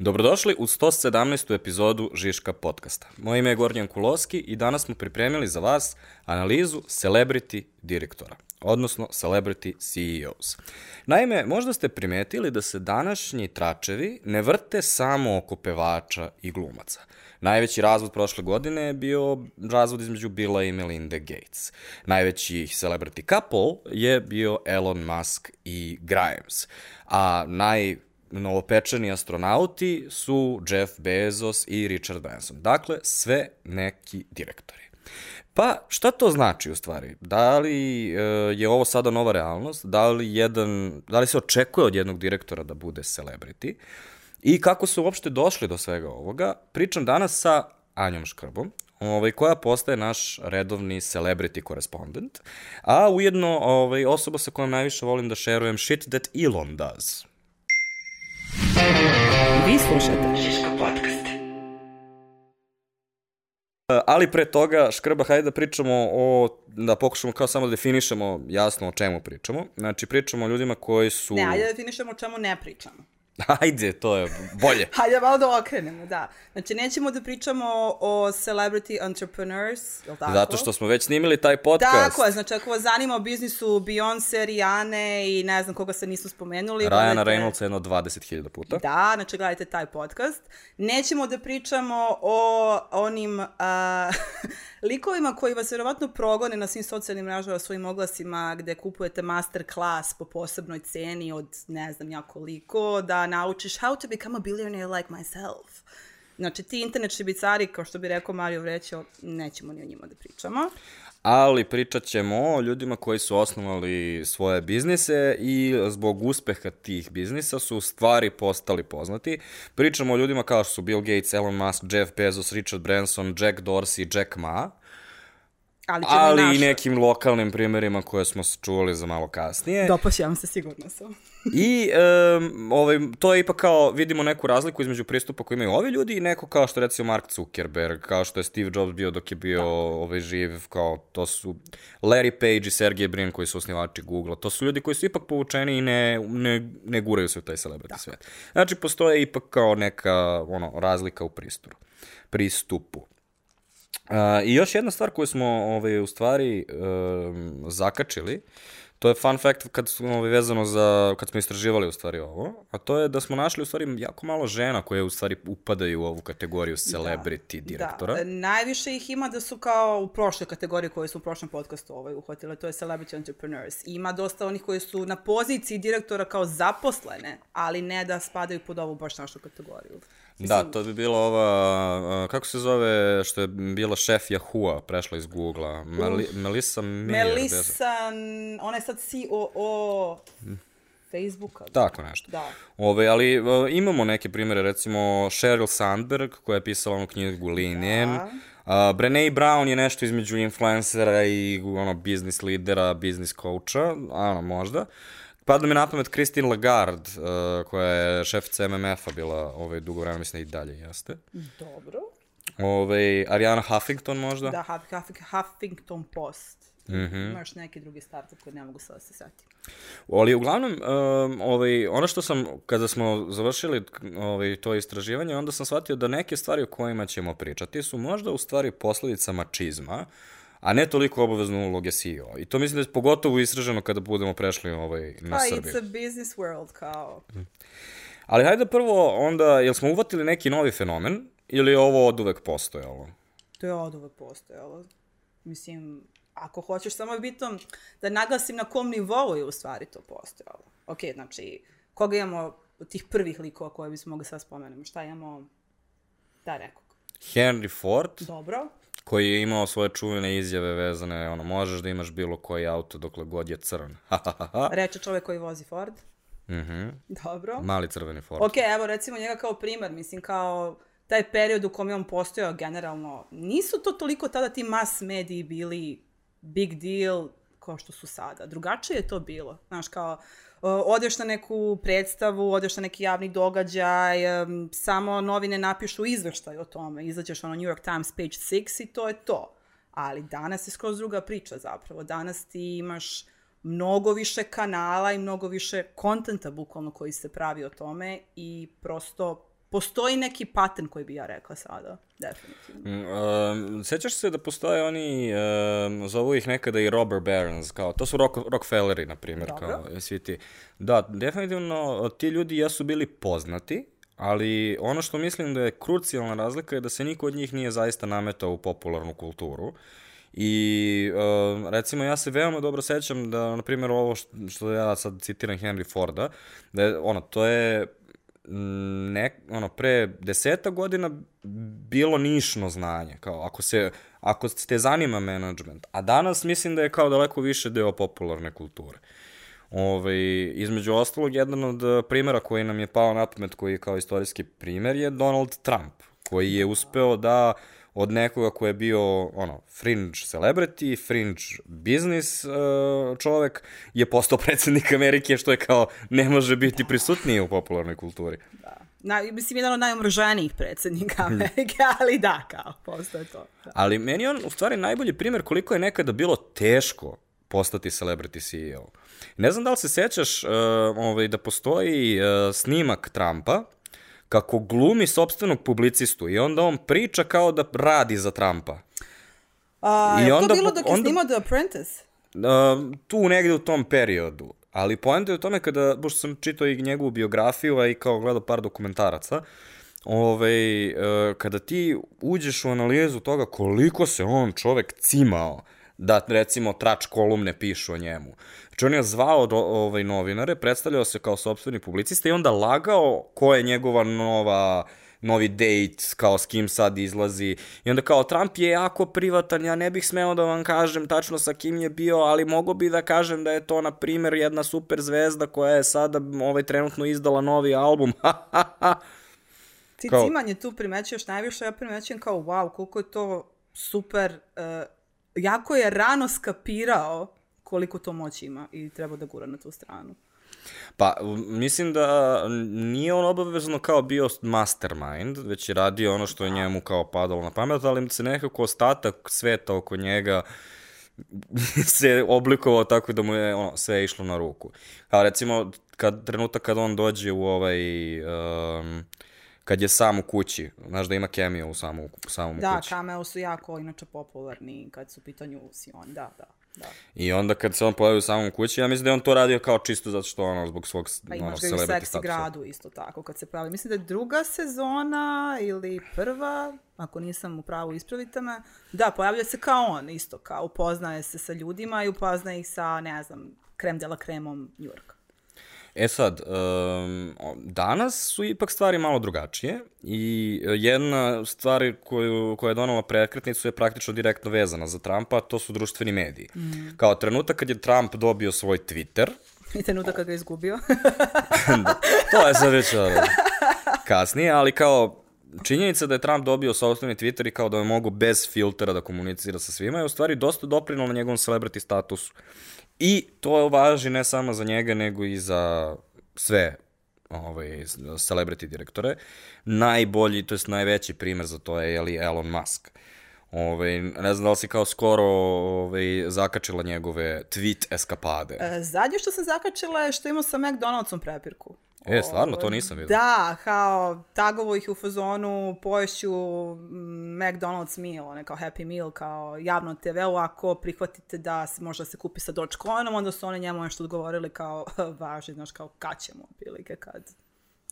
Dobrodošli u 117. epizodu Žiška podcasta. Moje ime je Gornjan Kuloski i danas smo pripremili za vas analizu celebrity direktora, odnosno celebrity CEOs. Naime, možda ste primetili da se današnji tračevi ne vrte samo oko pevača i glumaca. Najveći razvod prošle godine je bio razvod između Billa i Melinda Gates. Najveći celebrity couple je bio Elon Musk i Grimes. A naj novopečeni astronauti su Jeff Bezos i Richard Branson. Dakle, sve neki direktori. Pa, šta to znači u stvari? Da li e, je ovo sada nova realnost? Da li, jedan, da li se očekuje od jednog direktora da bude celebrity? I kako su uopšte došli do svega ovoga? Pričam danas sa Anjom Škrbom, ovaj, koja postaje naš redovni celebrity korespondent, a ujedno ovaj, osoba sa kojom najviše volim da šerujem shit that Elon does. Vi slušate Šiško podcast. Ali pre toga, Škrba, hajde da pričamo o, da pokušamo kao samo da definišemo jasno o čemu pričamo. Znači, pričamo o ljudima koji su... Ne, ajde da definišemo o čemu ne pričamo. Ajde, to je bolje. Hajde malo da okrenemo, da. Znači, nećemo da pričamo o celebrity entrepreneurs, je li tako? Zato što smo već snimili taj podcast. Tako je, znači ako vas zanima o biznisu Beyoncé, Rihanna i ne znam koga se nisu spomenuli. Ryana gledajte... Reynoldsa jedno 20.000 puta. Da, znači gledajte taj podcast. Nećemo da pričamo o onim uh, likovima koji vas verovatno progone na svim socijalnim mrežama svojim oglasima gde kupujete master class po posebnoj ceni od ne znam ja koliko, da naučiš how to become a billionaire like myself. Znači, ti internet šibicari, kao što bi rekao Mario Vrećo, nećemo ni o njima da pričamo. Ali pričat ćemo o ljudima koji su osnovali svoje biznise i zbog uspeha tih biznisa su stvari postali poznati. Pričamo o ljudima kao što su Bill Gates, Elon Musk, Jeff Bezos, Richard Branson, Jack Dorsey, Jack Ma ali, ali i nekim lokalnim primjerima koje smo čuli za malo kasnije. Dopašćam se, sigurno sam. I um, ovaj, to je ipak kao, vidimo neku razliku između pristupa koji imaju ovi ljudi i neko kao što recimo Mark Zuckerberg, kao što je Steve Jobs bio dok je bio da. ovaj, živ, kao to su Larry Page i Sergey Brin koji su osnivači Google, to su ljudi koji su ipak povučeni i ne, ne, ne guraju se u taj celebrity da. svet. Znači, postoje ipak kao neka ono, razlika u pristoru, pristupu. Uh, I još jedna stvar koju smo ovaj, u stvari um, zakačili, to je fun fact kad smo ovaj, vezano za, kad smo istraživali u stvari ovo, a to je da smo našli u stvari jako malo žena koje u stvari upadaju u ovu kategoriju da. celebrity da, direktora. Da, najviše ih ima da su kao u prošloj kategoriji koje su u prošlom podcastu ovaj, uhvatile, to je celebrity entrepreneurs. Ima dosta onih koji su na poziciji direktora kao zaposlene, ali ne da spadaju pod ovu baš našu kategoriju. Da, to bi bilo ova, kako se zove, što je bila šef Yahoo-a, prešla iz Google-a, Meli, Melissa Meyer. Melissa, ona je sad COO Facebooka. Tako nešto. Da. Ove, ali imamo neke primere, recimo Sheryl Sandberg, koja je pisala onu knjigu Lean da. Uh, Brené Brown je nešto između influencera i ono, biznis lidera, biznis coacha, ano, možda. Pada mi na pamet Christine Lagarde, uh, koja je šefica MMF-a bila ovaj, dugo vremena, mislim da i dalje jeste. Dobro. Ove, Ariana Huffington možda? Da, Huffington Post. Mm -hmm. Imaš neki drugi startup koji ne mogu sada da se setiti. Ali uglavnom, um, ovaj, ono što sam, kada smo završili ovaj, to istraživanje, onda sam shvatio da neke stvari o kojima ćemo pričati su možda u stvari posledica mačizma, a ne toliko obavezno uloge CEO. I to mislim da je pogotovo istraženo kada budemo prešli ovaj, na pa, Srbiju. Pa, it's a business world, kao. Ali hajde prvo onda, jel smo uvatili neki novi fenomen ili je ovo od uvek postojalo? To je od uvek postojalo. Mislim, ako hoćeš samo je bitno da naglasim na kom nivou je u stvari to postojalo. Ok, znači, koga imamo od tih prvih likova koje bismo mogli sad spomenemo? Šta imamo? Da, nekog. Henry Ford. Dobro koji je imao svoje čuvene izjave vezane, ono, možeš da imaš bilo koji auto dokle god je crn. Reče čovek koji vozi Ford. Mhm. Mm Dobro. Mali crveni Ford. Ok, evo recimo njega kao primer, mislim kao taj period u kom je on postojao generalno, nisu to toliko tada ti mass mediji bili big deal kao što su sada. Drugačije je to bilo. Znaš, kao, odeš na neku predstavu, odeš na neki javni događaj, samo novine napišu izveštaj o tome, izađeš ono New York Times page 6 i to je to. Ali danas je skroz druga priča zapravo. Danas ti imaš mnogo više kanala i mnogo više kontenta bukvalno koji se pravi o tome i prosto postoji neki pattern koji bi ja rekla sada, definitivno. Mm, um, sećaš se da postoje oni, um, zovu ih nekada i robber barons, kao, to su rock, Rockefelleri, na primjer, kao, svi ti. Da, definitivno, ti ljudi jesu bili poznati, ali ono što mislim da je krucijalna razlika je da se niko od njih nije zaista nametao u popularnu kulturu. I uh, recimo ja se veoma dobro sećam da na primjer ovo što, što ja sad citiram Henry Forda, da je ono to je ne, ono, pre deseta godina bilo nišno znanje, kao ako se, ako te zanima management, a danas mislim da je kao daleko više deo popularne kulture. Ove, između ostalog, jedan od eh, primjera koji nam je pao na pamet, koji je kao istorijski primer, je Donald Trump, koji je uspeo da od nekoga ko je bio ono, fringe celebrity, fringe business uh, čovek, je postao predsednik Amerike, što je kao ne može biti prisutnije u popularnoj kulturi. Da. Na, mislim, jedan od najomrženijih predsednika Amerike, ali da, kao, postoje to. Da. Ali meni on u stvari najbolji primjer koliko je nekada bilo teško postati celebrity CEO. Ne znam da li se sećaš uh, ovaj, da postoji uh, snimak Trumpa kako glumi sobstvenog publicistu i onda on priča kao da radi za Trumpa. A, I je onda- to bilo dok je snimao The Apprentice? Uh, tu negde u tom periodu. Ali poenta je u tome kada, pošto sam čitao i njegovu biografiju, a i kao gledao par dokumentaraca, ovaj, uh, kada ti uđeš u analizu toga koliko se on čovek cimao da recimo trač kolumne pišu o njemu. Znači on je zvao do, ovaj, novinare, predstavljao se kao sobstveni publicista i onda lagao ko je njegova nova novi date, kao s kim sad izlazi. I onda kao, Trump je jako privatan, ja ne bih smeo da vam kažem tačno sa kim je bio, ali mogo bi da kažem da je to, na primjer, jedna super zvezda koja je sada ovaj, trenutno izdala novi album. Ti Kao- cimanje tu primećuješ najviše, ja primećujem kao, wow, koliko je to super, uh, jako je rano skapirao koliko to moć ima i treba da gura na tu stranu. Pa, mislim da nije on obavezno kao bio mastermind, već je radio ono što je njemu kao padalo na pamet, ali se nekako ostatak sveta oko njega se oblikovao tako da mu je ono, sve išlo na ruku. Kao recimo, kad, trenutak kad on dođe u ovaj... Um, kad je sam u kući, znaš da ima cameo u samom, u samom Da, kući. cameo su jako inače popularni kad su u pitanju Sion, da, da, da. I onda kad se on pojavi u samom kući, ja mislim da je on to radio kao čisto zato što ono, zbog svog Pa ono, imaš ga i u celebrity statusa. gradu isto tako kad se pravi. Mislim da je druga sezona ili prva, ako nisam u pravu ispravite me. Da, pojavlja se kao on isto, kao upoznaje se sa ljudima i upoznaje ih sa, ne znam, krem de la kremom Njurka. E sad, um, danas su ipak stvari malo drugačije i jedna stvar koju, koja je donala prekretnicu je praktično direktno vezana za Trumpa, a to su društveni mediji. Mm. Kao trenutak kad je Trump dobio svoj Twitter, I trenutak kad ga je izgubio. to je sad već kasnije, ali kao činjenica da je Trump dobio sobstveni Twitter i kao da je mogu bez filtera da komunicira sa svima je u stvari dosta doprinalo njegovom celebrity statusu. I to važi ne samo za njega, nego i za sve ovaj, celebrity direktore. Najbolji, to jest najveći primer za to je jeli, Elon Musk. Ovaj, ne znam da li si kao skoro ovaj, zakačila njegove tweet eskapade. E, Zadnje što sam zakačila je što imao sa McDonald'som prepirku. E, stvarno, to nisam vidio. Da, kao tagovo ih u fazonu poješću mm, McDonald's meal, one kao Happy Meal, kao javno TV-u, ako prihvatite da se možda se kupi sa Dogecoinom, onda su oni njemu nešto odgovorili kao važi, znaš, kao kad ćemo, otprilike kad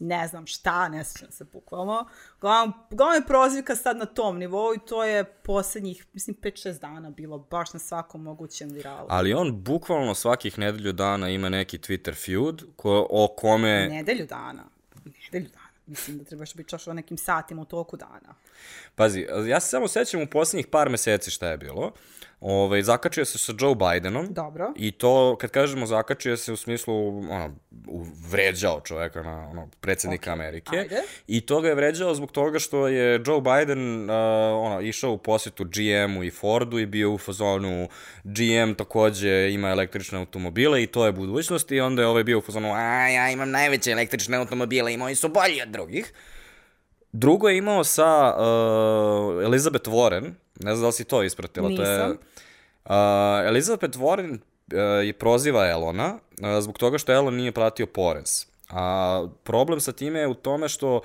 ne znam šta, ne sjećam se bukvalno. Uglavnom, uglavnom je prozivka sad na tom nivou i to je posljednjih, mislim, 5-6 dana bilo baš na svakom mogućem viralu. Ali on bukvalno svakih nedelju dana ima neki Twitter feud ko, o kome... Nedelju dana. Nedelju dana. Mislim da trebaš biti čaš o nekim satima u toku dana. Pazi, ja se samo sećam u posljednjih par meseci šta je bilo. Ovaj, zakačio se sa Joe Bidenom. Dobro. I to, kad kažemo zakačio se u smislu, ono, vređao čoveka na ono, predsjednika Ok, Amerike. ajde. I to ga je vređao zbog toga što je Joe Biden uh, ono, išao u posjetu GM-u i Fordu i bio u fazonu GM takođe ima električne automobile i to je budućnost i onda je ovaj bio u fazonu a ja imam najveće električne automobile i moji su bolji od drugih. Drugo je imao sa uh, Elizabeth Warren, ne znam da li si to ispratila. To je, Nisam. uh, Elizabeth Warren uh, je proziva Elona uh, zbog toga što Elon nije platio porez. A problem sa time je u tome što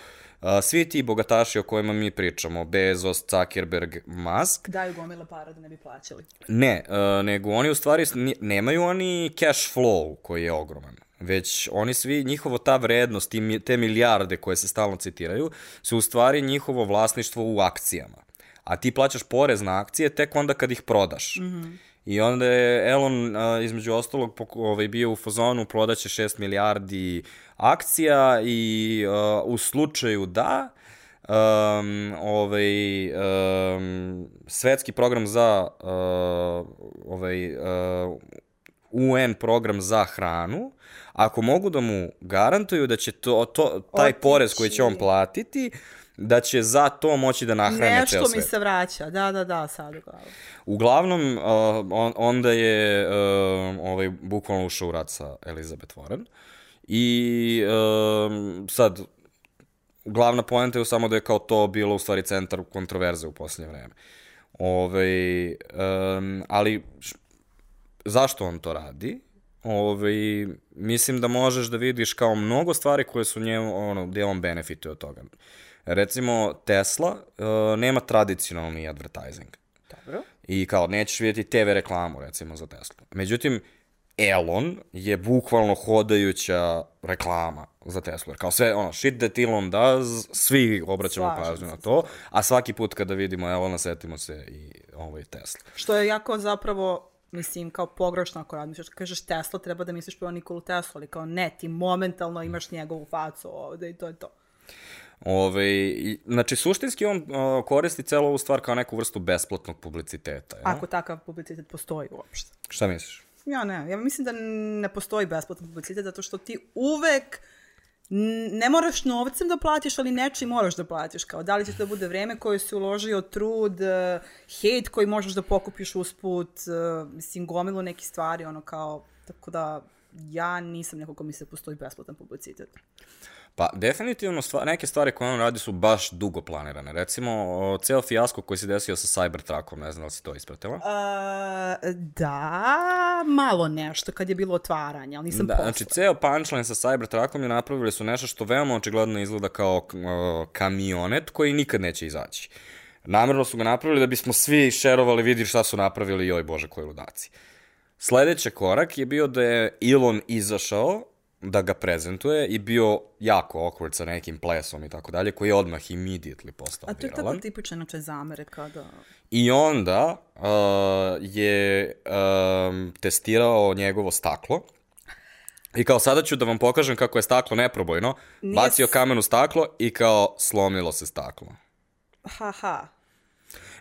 svi ti bogataši o kojima mi pričamo, Bezos, Zuckerberg, Musk, Daju gomile para da ne bi plaćali. ne, a, nego oni u stvari nemaju oni cash flow koji je ogroman već oni svi, njihovo ta vrednost, te milijarde koje se stalno citiraju, su u stvari njihovo vlasništvo u akcijama. A ti plaćaš porez na akcije tek onda kad ih prodaš. Mm -hmm. I onda je Elon, a, između ostalog, pok- ovaj, bio u fazonu prodaće 6 milijardi akcija i a, u slučaju da um, ovaj, um, svetski program za uh, ovaj, uh, UN program za hranu, ako mogu da mu garantuju da će to, to taj Otići. porez koji će on platiti, da će za to moći da nahrane ceo Nešto svet. mi se vraća, da, da, da, sad u glavu. Uglavnom, uh, on, onda je uh, ovaj, bukvalno ušao u rat sa Elizabeth Warren. I um, sad, glavna poenta je samo da je kao to bilo u stvari centar kontroverze u posljednje vreme. Ove, um, ali š- zašto on to radi? Ove, mislim da možeš da vidiš kao mnogo stvari koje su njemu, ono, gde on benefituje od toga. Recimo, Tesla uh, nema tradicionalni advertising. Dobro. I kao, nećeš vidjeti TV reklamu, recimo, za Tesla. Međutim, Elon je bukvalno hodajuća reklama za Tesla. Kao sve, ono, shit that Elon does, svi obraćamo Slažem pažnju se na to, a svaki put kada vidimo Elona, setimo se i ovaj Tesla. Što je jako zapravo, mislim, kao pogrešno ako razmišljaš. Kažeš Tesla, treba da misliš prvo Nikolu Tesla, ali kao ne, ti momentalno imaš njegovu facu ovde i to je to. Ove, i, znači, suštinski on uh, koristi celu ovu stvar kao neku vrstu besplatnog publiciteta. Ja? Ako takav publicitet postoji uopšte. Šta misliš? Ja ne, ja mislim da ne postoji besplatan publicitet zato što ti uvek ne moraš novcem da platiš, ali nečim moraš da platiš. Kao da li će to da bude vreme koje si uložio, trud, eh, hejt koji možeš da pokupiš usput, eh, mislim, gomilu neki stvari, ono kao, tako da ja nisam neko ko mi se postoji besplatan publicitet. Pa, definitivno stva, neke stvari koje on radi su baš dugo planirane. Recimo, ceo fijasko koji se desio sa Cybertruckom, ne znam da li si to ispratila. Uh, da, malo nešto kad je bilo otvaranje, ali nisam Da, posle. znači, ceo punchline sa Cybertruckom je napravili su nešto što veoma očigledno izgleda kao o, kamionet koji nikad neće izaći. Namerno su ga napravili da bismo svi šerovali, vidi šta su napravili, joj bože, koji ludaci. Sledeći korak je bio da je Elon izašao da ga prezentuje i bio jako awkward sa nekim plesom i tako dalje, koji je odmah immediately postao A to je tako viralan. tipično inače za Amerika, da... I onda uh, je um, testirao njegovo staklo. I kao sada ću da vam pokažem kako je staklo neprobojno. Nije Bacio kamen u staklo i kao slomilo se staklo. Ha, ha.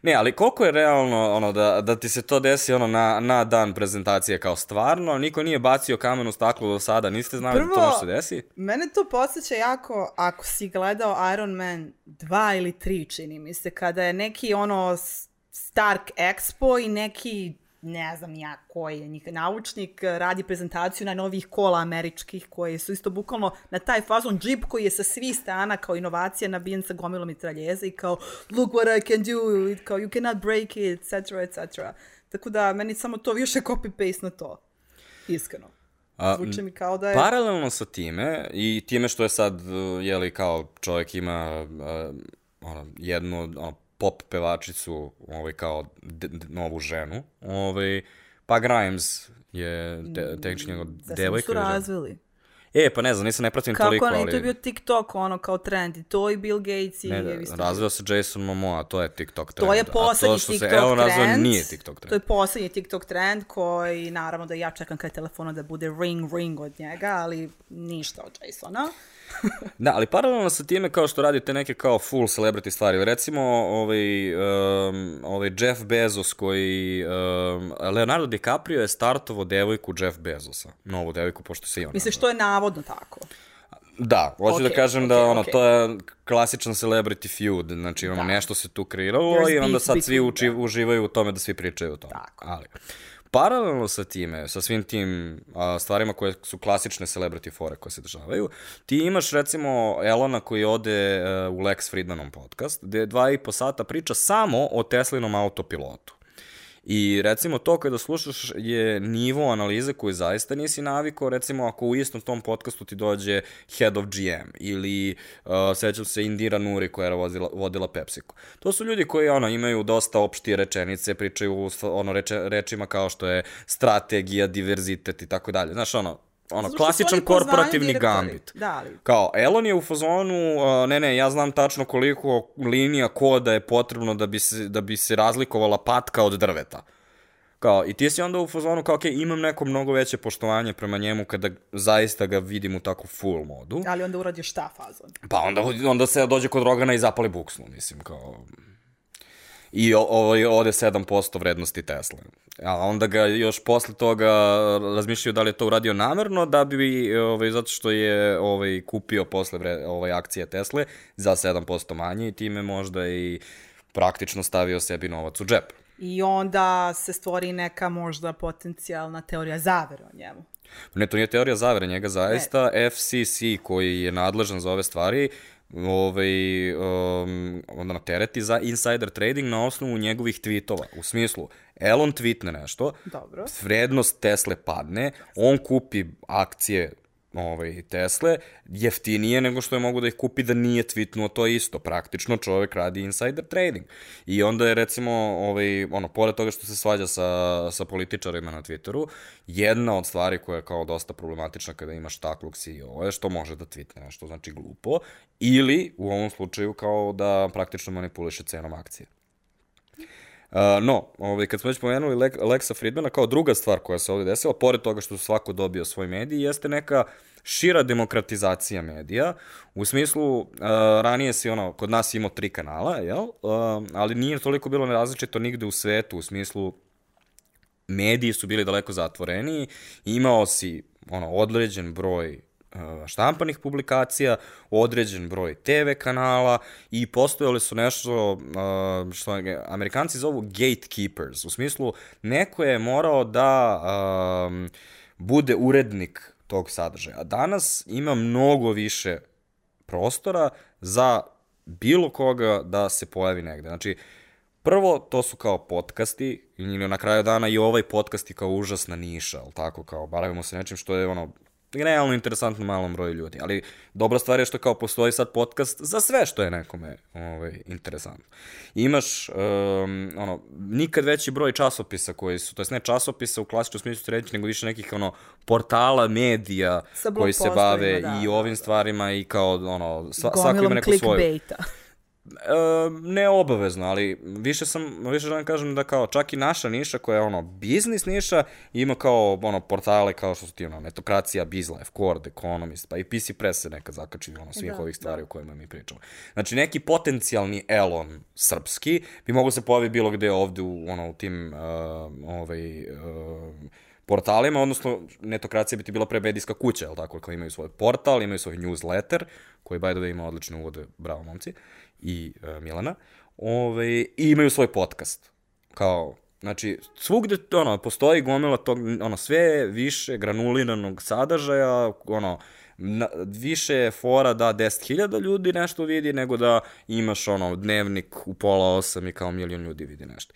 Ne, ali koliko je realno ono, da, da ti se to desi ono, na, na dan prezentacije kao stvarno, niko nije bacio kamen u staklo do sada, niste znali da to Prvo- može se desi? Mene to podsjeća jako, ako si gledao Iron Man 2 ili 3, čini mi se, kada je neki ono Stark Expo i neki, ne znam ja koji je njih naučnik, radi prezentaciju na novih kola američkih koji su isto bukvalno na taj fazon džip koji je sa svih strana kao inovacija nabijen sa gomilom mitraljeza i kao look what I can do, i kao you cannot break it, etc. etc. Tako da meni samo to više copy-paste na to. Iskreno. A, Zvuči mi kao da je... Paralelno sa time i time što je sad, uh, jeli, kao čovjek ima uh, ono, jednu ono, pop pevačicu, ovaj, kao de, de, novu ženu, ovaj, pa Grimes je te, tehnički njegov Da devojka. su ili žena? razvili. E, pa ne znam, nisam ne pratim Kako toliko, ne, ali... to je bio TikTok, ono, kao trend. I to i Bill Gates i... Ne, da, razvio se Jason Momoa, to je TikTok trend. to je poslednji TikTok se razvio trend. nije TikTok To je trend. poslednji TikTok trend koji, naravno, da ja čekam kraj telefona da bude ring ring od njega, ali ništa od Jasona. Da, ali paralelno sa time kao što radite neke kao full celebrity stvari. Recimo, ovaj, um, ovaj Jeff Bezos koji... Um, Leonardo DiCaprio je startovo devojku Jeff Bezosa. Novu devojku, pošto se i on Mislim, što je navodno tako. Da, hoću da Okej, kažem da okej, ono, okej. to je klasičan celebrity feud, znači ono, Da. nešto se tu kreiralo i onda sad svi uči, them. uživaju u tome da svi pričaju o tome. Tako. Ali, paralelno sa time, sa svim tim a, stvarima koje su klasične celebrity fore koje se dešavaju, ti imaš recimo Elona koji ode e, u Lex Friedmanom podcast, gde dva i po sata priča samo o Teslinom autopilotu. I recimo to kada slušaš je nivo analize koju zaista nisi navikao, recimo ako u istom tom podcastu ti dođe Head of GM ili uh, sećam se Indira Nuri koja je vodila, vodila PepsiCo. To su ljudi koji ono, imaju dosta opštije rečenice, pričaju ono, reče, rečima kao što je strategija, diverzitet i tako dalje. Znaš, ono, ono, Zato klasičan korporativni gambit. Da, ali Kao, Elon je u fazonu, uh, ne, ne, ja znam tačno koliko linija koda je potrebno da bi se, da bi se razlikovala patka od drveta. Kao, i ti si onda u fazonu kao, okej, imam neko mnogo veće poštovanje prema njemu kada zaista ga vidim u takvu full modu. ali onda uradiš šta fazon. Pa onda, onda se dođe kod Rogana i zapali buksnu, mislim, kao... I ode 7% vrednosti Tesla. A onda ga još posle toga razmišljaju da li je to uradio namerno, da bi, ovaj, zato što je ovaj, kupio posle vre, ovaj, akcije Tesle za 7% manje i time možda i praktično stavio sebi novac u džep. I onda se stvori neka možda potencijalna teorija zavere o njemu. Ne, to nije teorija zavere, njega zaista FCC koji je nadležan za ove stvari ovaj, um, onda na tereti za insider trading na osnovu njegovih tweetova. U smislu, Elon tweetne nešto, Dobro. vrednost Tesle padne, on kupi akcije ovaj, Tesle jeftinije nego što je mogu da ih kupi da nije tweetnuo to isto. Praktično čovek radi insider trading. I onda je recimo, ovaj, ono, pored toga što se svađa sa, sa političarima na Twitteru, jedna od stvari koja je kao dosta problematična kada imaš taklog CEO je što može da tweetne nešto, znači glupo, ili u ovom slučaju kao da praktično manipuliše cenom akcije. No, ovaj, kad smo već pomenuli Le Lexa Friedmana, kao druga stvar koja se ovde desila, pored toga što svako dobio svoj medij, jeste neka šira demokratizacija medija, u smislu, uh, ranije si ono, kod nas imao tri kanala, jel? Uh, ali nije toliko bilo različito nigde u svetu, u smislu, mediji su bili daleko zatvoreniji, imao si ono, određen broj štampanih publikacija, određen broj TV kanala i postojali su nešto što Amerikanci zovu gatekeepers, u smislu neko je morao da bude urednik tog sadržaja. A danas ima mnogo više prostora za bilo koga da se pojavi negde. Znači, prvo, to su kao podcasti, ili na kraju dana i ovaj podcast je kao užasna niša, ali tako, kao baravimo se nečim što je ono, realno interesantno malom broju ljudi, ali dobra stvar je što kao postoji sad podcast za sve što je nekome ovaj, interesantno. Imaš um, ono, nikad veći broj časopisa koji su, to jest ne časopisa u klasičnom smislu se reći, nego više nekih ono, portala, medija koji se bave da, i da, ovim da. stvarima i kao ono, sva, svako ima Gomilom neku svoju. clickbaita. E, ne obavezno, ali više sam, više želim kažem da kao čak i naša niša koja je ono biznis niša ima kao ono portale kao što su ti ono Netokracija, BizLife, Cord, Economist, pa i PC Press se nekad zakači ono svih Da, ovih stvari da. o kojima mi pričamo. Znači neki potencijalni Elon srpski bi mogo se pojavi bilo gde ovde u, ono, u tim uh, ovaj, uh, portalima, odnosno netokracija bi ti bila pre medijska kuća, jel tako, kao imaju svoj portal, imaju svoj newsletter, koji by the way ima odlične uvode, bravo momci, i uh, Milana, Ove, i imaju svoj podcast. Kao, znači, svugde, ono, postoji gomila tog, ono, sve više granuliranog sadržaja, ono, na, više fora da 10.000 ljudi nešto vidi, nego da imaš, ono, dnevnik u pola osam i kao milion ljudi vidi nešto.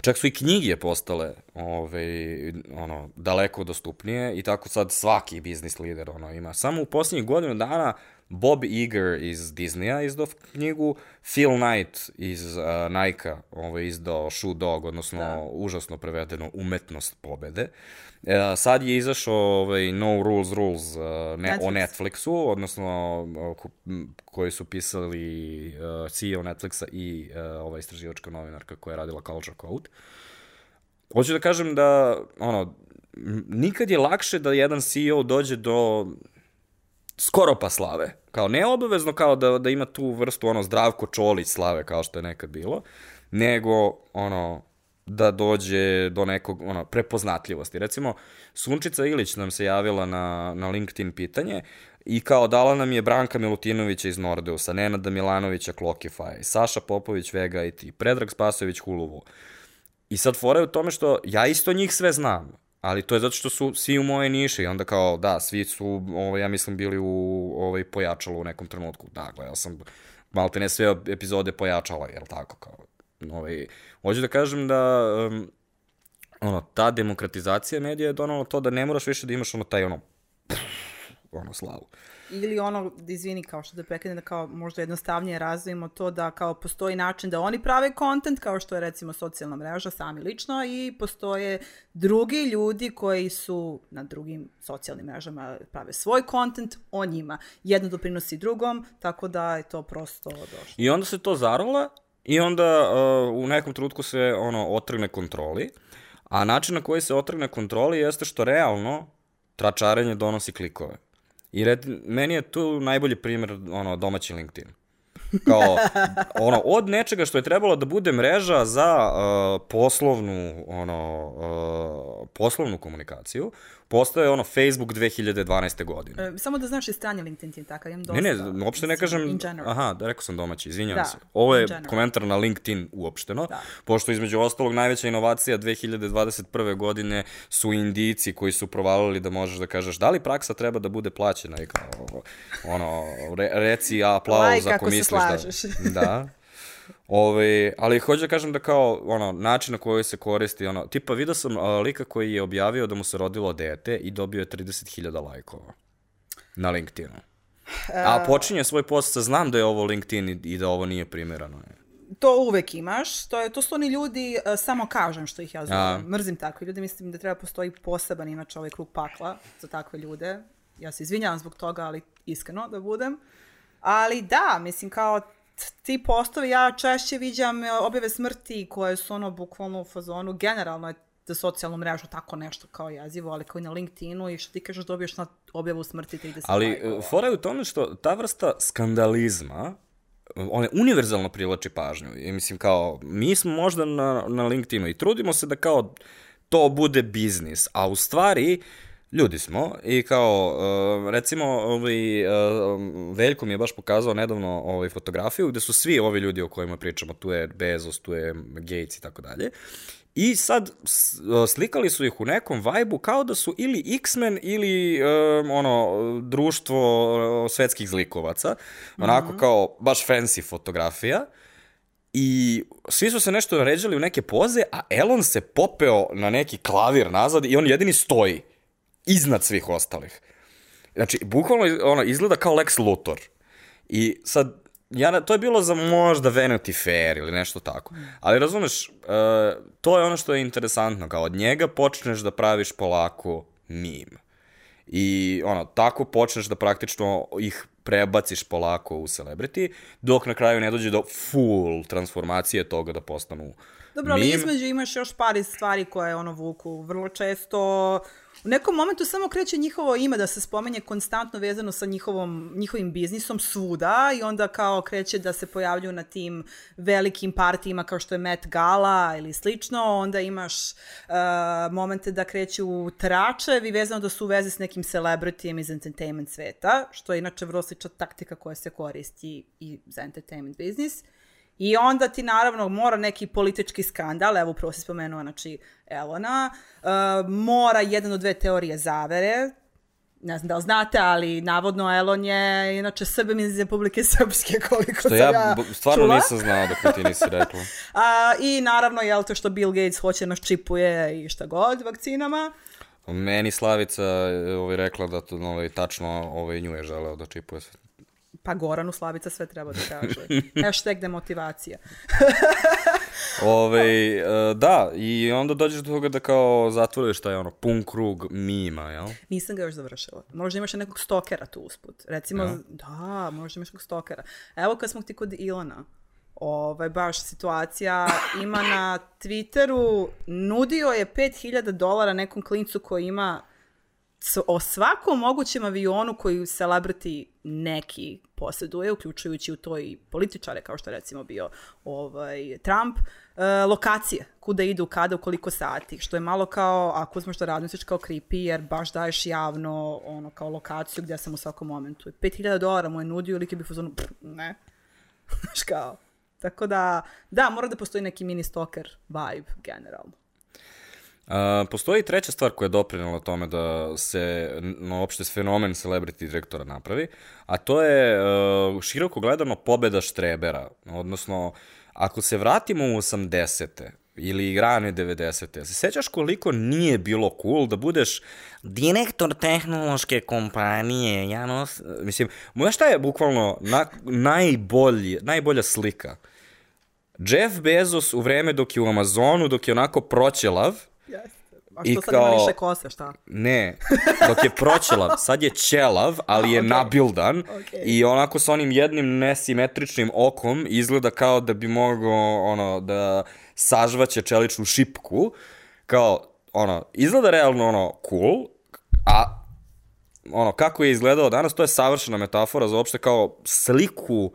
Čak su i knjige postale ovaj, ono, daleko dostupnije i tako sad svaki biznis lider ono, ima. Samo u posljednjih godinu dana Bob Iger iz Disneya izdao knjigu, Phil Knight iz uh, Nike-a ovaj, izdao Shoe Dog, odnosno da. užasno prevedeno Umetnost pobede. E, sad je izašao ovaj, No Rules Rules uh, ne, Netflix. o Netflixu, odnosno uh, ko, koji su pisali uh, CEO Netflixa i uh, ova istraživačka novinarka koja je radila Culture Code. Hoću da kažem da, ono, nikad je lakše da jedan CEO dođe do skoro pa slave. Kao ne obavezno kao da, da ima tu vrstu ono zdravko čolić slave kao što je nekad bilo, nego ono da dođe do nekog ono, prepoznatljivosti. Recimo, Sunčica Ilić nam se javila na, na LinkedIn pitanje i kao dala nam je Branka Milutinovića iz Nordeusa, Nenada Milanovića Clockify, Saša Popović Vega IT, Predrag Spasović Huluvu. I sad fora je u tome što ja isto njih sve znam, ali to je zato što su svi u moje niše i onda kao, da, svi su, ovaj, ja mislim, bili u ovaj, pojačalu u nekom trenutku. Da, gledao sam malte ne sve epizode pojačala, jel tako, kao, Ovaj, hoću da kažem da um, ono, ta demokratizacija medija je donala to da ne moraš više da imaš ono taj ono pff, ono slavu. Ili ono, izvini, kao što da prekine, da kao možda jednostavnije razvijemo to da kao postoji način da oni prave kontent, kao što je recimo socijalna mreža, sami lično, i postoje drugi ljudi koji su na drugim socijalnim mrežama prave svoj kontent o njima. Jedno doprinosi drugom, tako da je to prosto došlo. I onda se to zarola i onda uh, u nekom trenutku se ono otrgne kontroli, a način na koji se otrgne kontroli jeste što realno tračarenje donosi klikove. I red, meni je tu najbolji primjer ono, domaći LinkedIn. Kao, ono, od nečega što je trebalo da bude mreža za uh, poslovnu, ono, uh, poslovnu komunikaciju, postoje ono Facebook 2012. godine. E, samo da znaš i strani LinkedIn ti je takav, imam dosta. Ne, ne, uopšte ne kažem, aha, da rekao sam domaći, izvinjavam Da, se. Ovo je komentar na LinkedIn uopšteno, Da. pošto između ostalog najveća inovacija 2021. godine su indici koji su provalili da možeš da kažeš da li praksa treba da bude plaćena i kao, ono, re, reci aplauz Like ako ako se misliš slažeš. da... Da. Ove, ali hoću da kažem da kao, ono, način na koji se koristi, ono, tipa vidio sam a, lika koji je objavio da mu se rodilo dete i dobio je 30.000 lajkova na LinkedInu. A počinje svoj post sa znam da je ovo LinkedIn i, i da ovo nije primjerano. To uvek imaš, to, je, to su oni ljudi, e, samo kažem što ih ja A. zovem, mrzim takve ljude, mislim da treba postoji poseban inače ovaj krug pakla za takve ljude. Ja se izvinjavam zbog toga, ali iskreno da budem. Ali da, mislim kao ti postovi, ja češće viđam e, objave smrti koje su ono bukvalno u fazonu, generalno je za socijalnu mrežu tako nešto kao jezivo, ali kao i na LinkedInu i što ti kažeš dobiješ na objavu smrti 30 Ali lajkova. e, fora je u tome što ta vrsta skandalizma e, on je univerzalno privlači pažnju. I mislim kao, mi smo možda na, na LinkedInu i trudimo se da kao to bude biznis, a u stvari ljudi smo i kao, e, recimo, ovaj, e, Veljko mi je baš pokazao nedavno ovaj, fotografiju gde su svi ovi ljudi o kojima pričamo, tu je Bezos, tu je Gates i tako dalje. I sad s- slikali su ih u nekom vajbu kao da su ili X-Men ili um, ono društvo svetskih zlikovaca. Onako kao baš fancy fotografija. I svi su se nešto ređali u neke poze, a Elon se popeo na neki klavir nazad i on jedini stoji iznad svih ostalih. Znači, bukvalno ono, izgleda kao Lex Luthor. I sad, ja, na- to je bilo za možda Vanity Fair ili nešto tako. Ali razumeš, uh, to je ono što je interesantno, kao od njega počneš da praviš polako mim. I ono, tako počneš da praktično ih prebaciš polako u celebrity, dok na kraju ne dođe do full transformacije toga da postanu Dobro, ali meme. između imaš još par stvari koje ono vuku. Vrlo često u nekom momentu samo kreće njihovo ime da se spomenje konstantno vezano sa njihovom, njihovim biznisom svuda i onda kao kreće da se pojavljuju na tim velikim partijima kao što je Met Gala ili slično. Onda imaš uh, momente da kreću tračevi vezano da su u vezi s nekim celebrityjem iz entertainment sveta, što je inače vrlo slična taktika koja se koristi i za entertainment biznis. I onda ti naravno mora neki politički skandal, evo upravo si spomenuo, znači Elona, uh, mora jedan od dve teorije zavere, ne znam da li znate, ali navodno Elon je inače Srbim iz Republike Srpske, koliko Što sam ja, ja, stvarno čula. nisam znao dok ti nisi rekla. A, I naravno, jel to što Bill Gates hoće nas čipuje i šta god vakcinama. Meni Slavica je ovaj, rekla da to, ovaj, tačno ovaj, nju je želeo da čipuje sve. Pa Goranu Slavica sve treba da kaže. Hashtag demotivacija. Ove, e, da, i onda dođeš do toga da kao zatvoriš taj ono pun krug mima, jel? Nisam ga još završila. Možda imaš nekog stokera tu usput. Recimo, Ja. da, možda imaš nekog stokera. Evo kad smo ti kod Ilona, ovaj, baš situacija ima na Twitteru, nudio je 5000 dolara nekom klincu koji ima o svakom mogućem avionu koji celebrity neki posjeduje, uključujući u to i političare, kao što recimo bio ovaj, Trump, e, lokacije, kuda idu, kada, u koliko sati, što je malo kao, ako uzmeš da razmisliš kao creepy, jer baš daješ javno ono, kao lokaciju gdje sam u svakom momentu. I 5000 dolara mu je nudio, ili bi fuzonu, "Pff, ne. Znaš kao. Tako da, da, mora da postoji neki mini stalker vibe, generalno. A, postoji treća stvar koja je doprinala tome da se no, uopšte fenomen celebrity direktora napravi, a to je uh, široko gledano pobeda štrebera, odnosno ako se vratimo u 80-te, ili rane 90. Se sećaš koliko nije bilo cool da budeš direktor tehnološke kompanije, ja nos... Mislim, moja šta je bukvalno na, najbolji, najbolja slika? Jeff Bezos u vreme dok je u Amazonu, dok je onako proćelav. A što sad ima više kose, šta? Ne, dok je proćelav, sad je ćelav, ali je okay. nabildan Okay. i onako sa onim jednim nesimetričnim okom izgleda kao da bi mogao ono, da sažvaće čeličnu šipku, kao, ono, izgleda realno ono cool, a ono, kako je izgledao danas, to je savršena metafora za uopšte kao sliku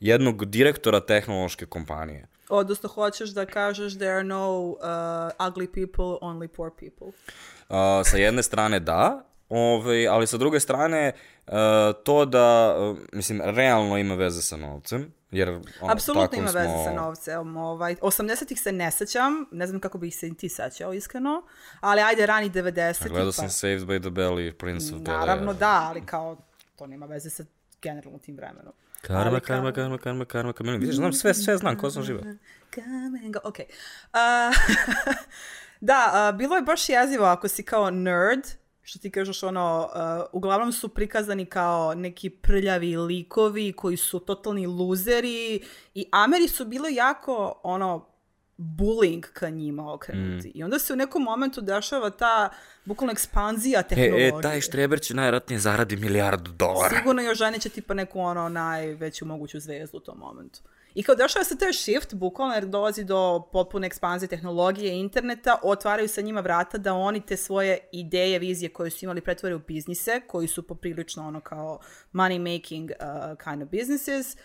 jednog direktora tehnološke kompanije. Odnosno, hoćeš da kažeš there are no uh, ugly people, only poor people. Uh, sa jedne strane da, ovaj, ali sa druge strane uh, to da, uh, mislim, realno ima veze sa novcem, jer ono, Apsolutno ima smo... veze sa novcem. Ovaj, 80-ih se ne sećam, ne znam kako bih se ti sećao, iskreno, ali ajde rani 90-ih. Gledao sam Saved by the Bell i Prince of Bel-Air. Naravno da, ali kao, to nema veze sa generalno tim vremenom. Karma, Ali karma, karma, karma, karma, karma. Vidiš, znam sve, sve znam ko sam go. Ok. Uh, da, uh, bilo je baš jezivo ako si kao nerd, što ti kažeš ono, uh, uglavnom su prikazani kao neki prljavi likovi koji su totalni luzeri i Ameri su bilo jako ono bullying ka njima okrenuti. I onda se u nekom momentu dešava ta bukvalno ekspanzija E, tehnologije. e, taj štreber će najvratnije zaradi milijardu dolara. Sigurno još žene će tipa neku ono najveću moguću zvezdu u tom momentu. I kao dešava se taj shift, bukvalno jer dolazi do potpune ekspanzije tehnologije i interneta, otvaraju se njima vrata da oni te svoje ideje, vizije koje su imali pretvore u biznise, koji su poprilično ono kao money making uh, kind of businesses.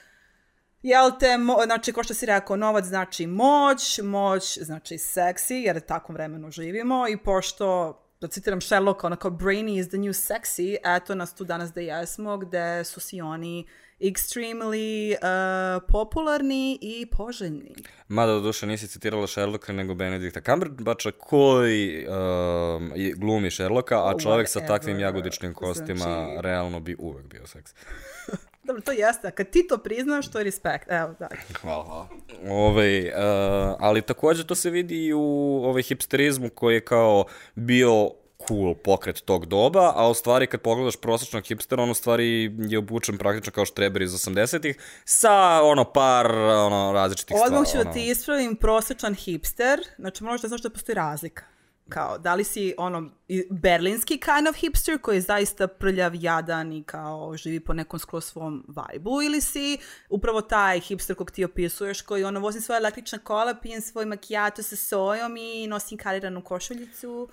Jel te, mo, znači, ko što si rekao, novac znači moć, moć znači seksi, jer takvom vremenu živimo i pošto, da citiram Sherlocka, ono kao brainy is the new sexy, eto nas tu danas da jesmo, gde su si oni extremely uh, popularni i poželjni. Mada do duše nisi citirala Sherlocka nego Benedikta Cumberbatcha koji um, je- glumi Sherlocka, a čovek sa takvim Whatever. jagodičnim kostima Znači- realno bi uvek bio seks. Dobro, to jeste, a kad ti to priznaš, to je respekt. Evo, da. Hvala, hvala. Ove, uh, ali takođe to se vidi i u ovaj hipsterizmu koji je kao bio cool pokret tog doba, a u stvari kad pogledaš prosječnog hipstera, on u stvari je obučen praktično kao štreber iz 80-ih sa ono par ono, različitih stvari. Odmah ću da ti ispravim prosječan hipster, znači moraš da znaš da postoji razlika. Kao, da li si ono berlinski kind of hipster koji je zaista prljav, jadan i kao živi po nekom skroz svom vajbu ili si upravo taj hipster kog ti opisuješ koji ono vozi svoje električne kola, pijem svoj makijato sa sojom i nosim kariranu košuljicu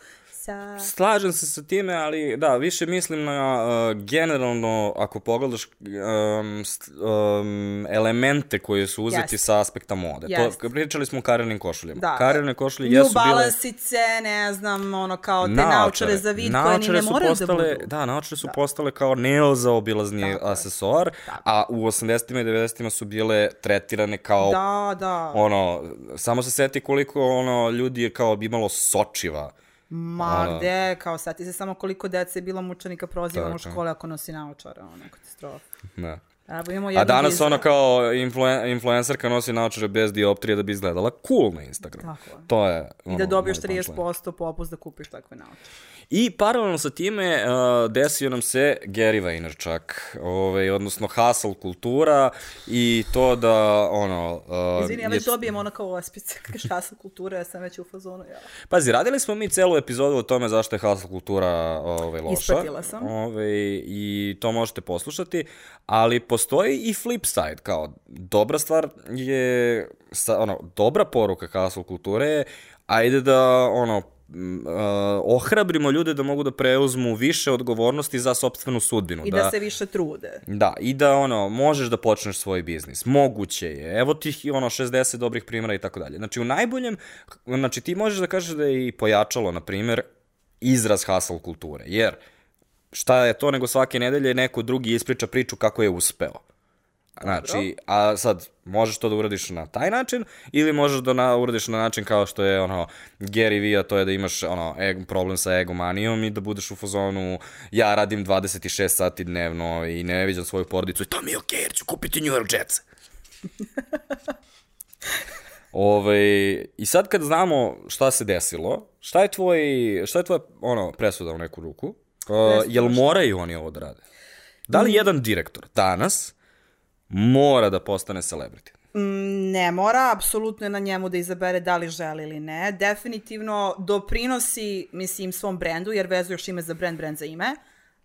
sa... Slažem se sa time, ali da, više mislim na uh, generalno, ako pogledaš um, st- um, elemente koje su uzeti Jest. sa aspekta mode. Jest. To, pričali smo o karirnim košuljama. Da. Karirne košulje New jesu bile... Balansice, ne znam, ono kao te naočare za vid koje ni ne moraju postale, da budu. Da, naočare su postale kao nezaobilazni Tako je. asesoar, a u 80. i 90. su bile tretirane kao Da, da. ono, samo se seti koliko ono ljudi je kao imalo sočiva. Ma Ono. gde, kao sad ti se samo koliko dece je bilo mučenika prozivano u škole ako nosi naočare, ono, katastrofa. Da. A danas ona kao influen, influencerka nosi naočare bez dioptrije da bi izgledala cool na Instagram. Tako je. To je I ono, da dobiješ moj punchline. 30% popust da kupiš takve naočare. I paralelno sa time uh, desio nam se Gary Vaynerchuk, ovaj, odnosno hustle kultura i to da ono... Uh, Izvini, ja je- već dobijem ono kao ospice, kaže šta sa kulture, ja sam već u fazonu, ja. Pazi, radili smo mi celu epizodu o tome zašto je hustle kultura ovaj, loša. Ispratila sam. Ovaj, I to možete poslušati, ali postoji i flip side, kao dobra stvar je, sa, ono, dobra poruka hustle kulture je, ajde da, ono, uh, ohrabrimo ljude da mogu da preuzmu više odgovornosti za sopstvenu sudbinu. I da, se više trude. Da, i da ono, možeš da počneš svoj biznis. Moguće je. Evo ti ono 60 dobrih primjera i tako dalje. Znači u najboljem, znači ti možeš da kažeš da je i pojačalo, na primjer, izraz hustle kulture. Jer šta je to nego svake nedelje neko drugi ispriča priču kako je uspeo. Znači, a sad, možeš to da uradiš na taj način ili možeš da na, uradiš na način kao što je ono Gary Vee, a to je da imaš ono ego, problem sa egomanijom i da budeš u fazonu ja radim 26 sati dnevno i ne viđam svoju porodicu i to mi je okej jer ću kupiti New York Jets. Ove, I sad kad znamo šta se desilo, šta je tvoj, šta je tvoja ono, presuda u neku ruku? Uh, jel moraju oni ovo da rade? Da li jedan direktor danas mora da postane celebrity? Mm, ne mora, apsolutno je na njemu da izabere da li želi ili ne. Definitivno doprinosi, mislim, svom brendu, jer vezuješ ime za brend, brend za ime.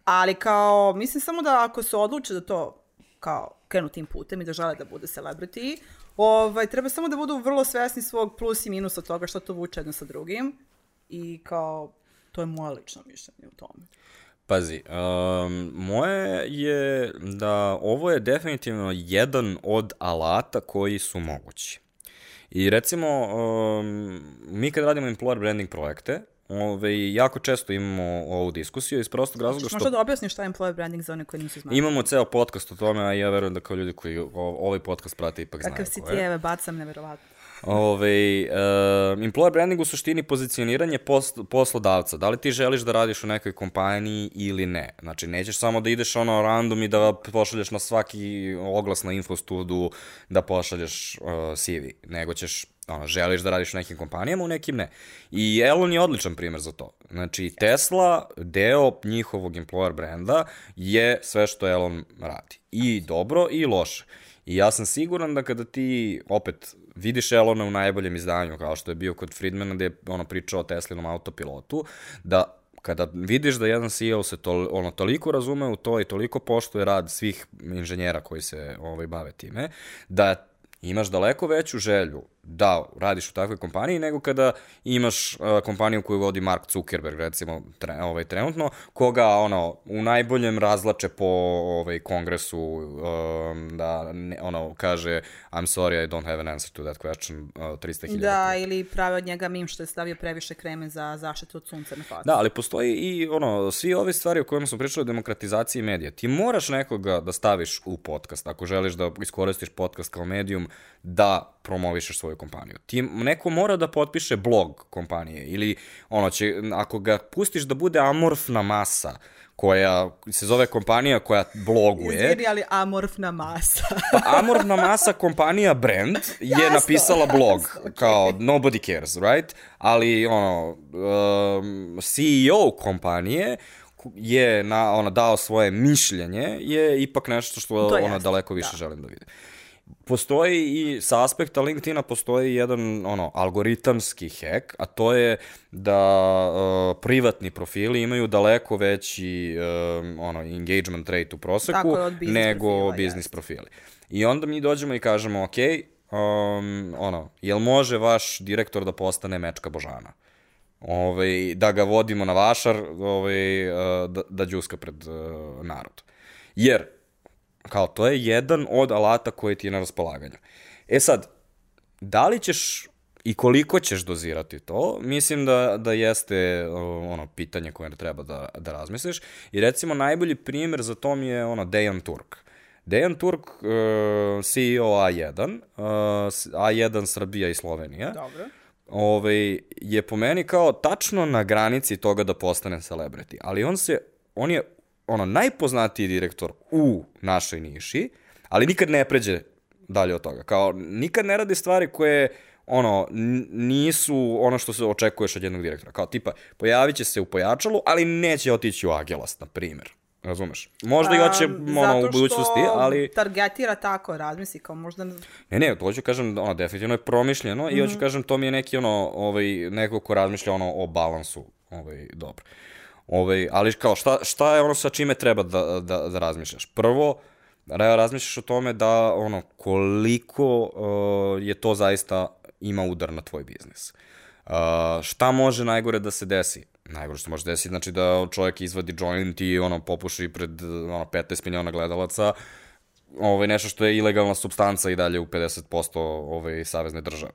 Ali kao, mislim samo da ako se odluče da to kao krenu tim putem i da žele da bude celebrity, ovaj, treba samo da budu vrlo svesni svog plus i minusa toga što to vuče jedno sa drugim. I kao, to je moje lično mišljenje u tome. Pazi, um, moje je da ovo je definitivno jedan od alata koji su mogući. I recimo, um, mi kad radimo employer branding projekte, Ove, jako često imamo ovu diskusiju iz prostog razloga što... Možda da objasniš šta je employer branding za one koji nisu znali. Imamo ceo podcast o tome, a ja verujem da kao ljudi koji ovaj podcast prate ipak Kakav znaju. Kakav si ti, eve, bacam, neverovatno. Ove, uh, employer branding u suštini pozicioniranje pos, poslodavca. Da li ti želiš da radiš u nekoj kompaniji ili ne? Znači, nećeš samo da ideš ono random i da pošalješ na svaki oglas na infostudu da pošalješ uh, CV, nego ćeš ono, želiš da radiš u nekim kompanijama, u nekim ne. I Elon je odličan primer za to. Znači, Tesla, deo njihovog employer brenda je sve što Elon radi. I dobro i loše. I ja sam siguran da kada ti opet vidiš Elona u najboljem izdanju, kao što je bio kod Friedmana, gde je ono pričao o Teslinom autopilotu, da kada vidiš da jedan CEO se to, ono, toliko razume u to i toliko poštuje rad svih inženjera koji se ovaj, bave time, da imaš daleko veću želju da radiš u takvoj kompaniji nego kada imaš uh, kompaniju koju vodi Mark Zuckerberg recimo tre, ovaj trenutno koga ono u najboljem razlače po ovaj kongresu um, da ne, ono kaže I'm sorry I don't have an answer to that question uh, 300.000 Da ili pravi od njega mim što je stavio previše kreme za zaštitu od sunca na facu. Da, ali postoji i ono svi ove stvari o kojima smo pričali o demokratizaciji medija. Ti moraš nekoga da staviš u podcast ako želiš da iskoristiš podcast kao medijum da promovišeš svoju kompaniju. Ti, neko mora da potpiše blog kompanije ili ono će, ako ga pustiš da bude amorfna masa, koja se zove kompanija koja bloguje. Izvini, ali amorfna masa. pa amorfna masa kompanija brand je Jasno. napisala blog okay. kao nobody cares, right? Ali ono um, CEO kompanije je na ona dao svoje mišljenje je ipak nešto što ona daleko više da. želim da vidim postoji i sa aspekta LinkedIna postoji jedan ono algoritamski hack, a to je da uh, privatni profili imaju daleko veći uh, ono engagement rate u proseku nego profila, biznis yes. profili. I onda mi dođemo i kažemo, ok, um, ono, jel može vaš direktor da postane Mečka Božana? Ove, da ga vodimo na vašar, ove, uh, da, da džuska pred uh, narod. Jer Kao, to je jedan od alata koji ti je na raspolaganju. E sad, da li ćeš i koliko ćeš dozirati to, mislim da, da jeste ono pitanje koje treba da, da razmisliš. I recimo najbolji primjer za to mi je ono Dejan Turk. Dejan Turk, uh, CEO A1, uh, A1 Srbija i Slovenija. Dobro. Ovaj, je po meni kao tačno na granici toga da postane celebrity. Ali on se, on je ono, najpoznatiji direktor u našoj niši, ali nikad ne pređe dalje od toga. Kao, nikad ne radi stvari koje ono, nisu ono što se očekuješ od jednog direktora. Kao, tipa, pojavit će se u pojačalu, ali neće otići u Agelast, na primjer. Razumeš? Možda i hoće ono, u budućnosti, ali... Zato što targetira tako, razmisli, kao možda... Ne, ne, to hoću kažem, ono, definitivno je promišljeno mm -hmm. i hoću mhm. kažem, to mi je neki, ono, ovaj, neko ko razmišlja, ono, o balansu, ovaj, dobro. Ovaj, ali kao, šta, šta je ono sa čime treba da, da, da razmišljaš? Prvo, razmišljaš o tome da ono koliko uh, je to zaista ima udar na tvoj biznis. Uh, šta može najgore da se desi? Najgore što može desiti, znači da čovjek izvadi joint i ono popuši pred ono, 15 miliona gledalaca, ovaj, nešto što je ilegalna substanca i dalje u 50% ovaj, savezne države.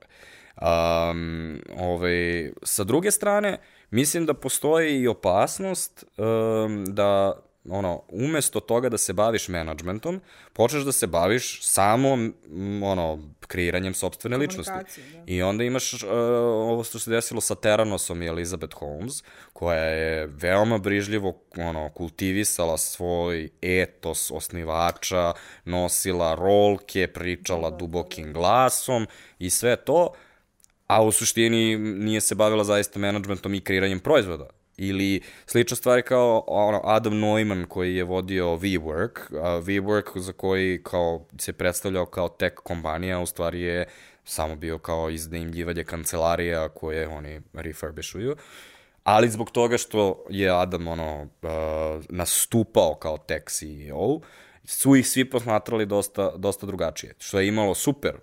Um, ovaj, sa druge strane, uh, Mislim da postoji i opasnost um, da ono, umesto toga da se baviš menadžmentom, počneš da se baviš samo, ono, kreiranjem sobstvene ličnosti. Da. I onda imaš uh, ovo što se desilo sa Teranosom i Elizabeth Holmes, koja je veoma brižljivo ono, kultivisala svoj etos osnivača, nosila rolke, pričala dubokim glasom i sve to, a u suštini nije se bavila zaista menadžmentom i kreiranjem proizvoda. Ili slična stvar kao ono, Adam Neumann koji je vodio WeWork, a WeWork za koji kao se predstavljao kao tech kompanija, u stvari je samo bio kao iznajmljivanje kancelarija koje oni refurbishuju. Ali zbog toga što je Adam ono, uh, nastupao kao tech CEO, su ih svi posmatrali dosta, dosta drugačije, što je imalo super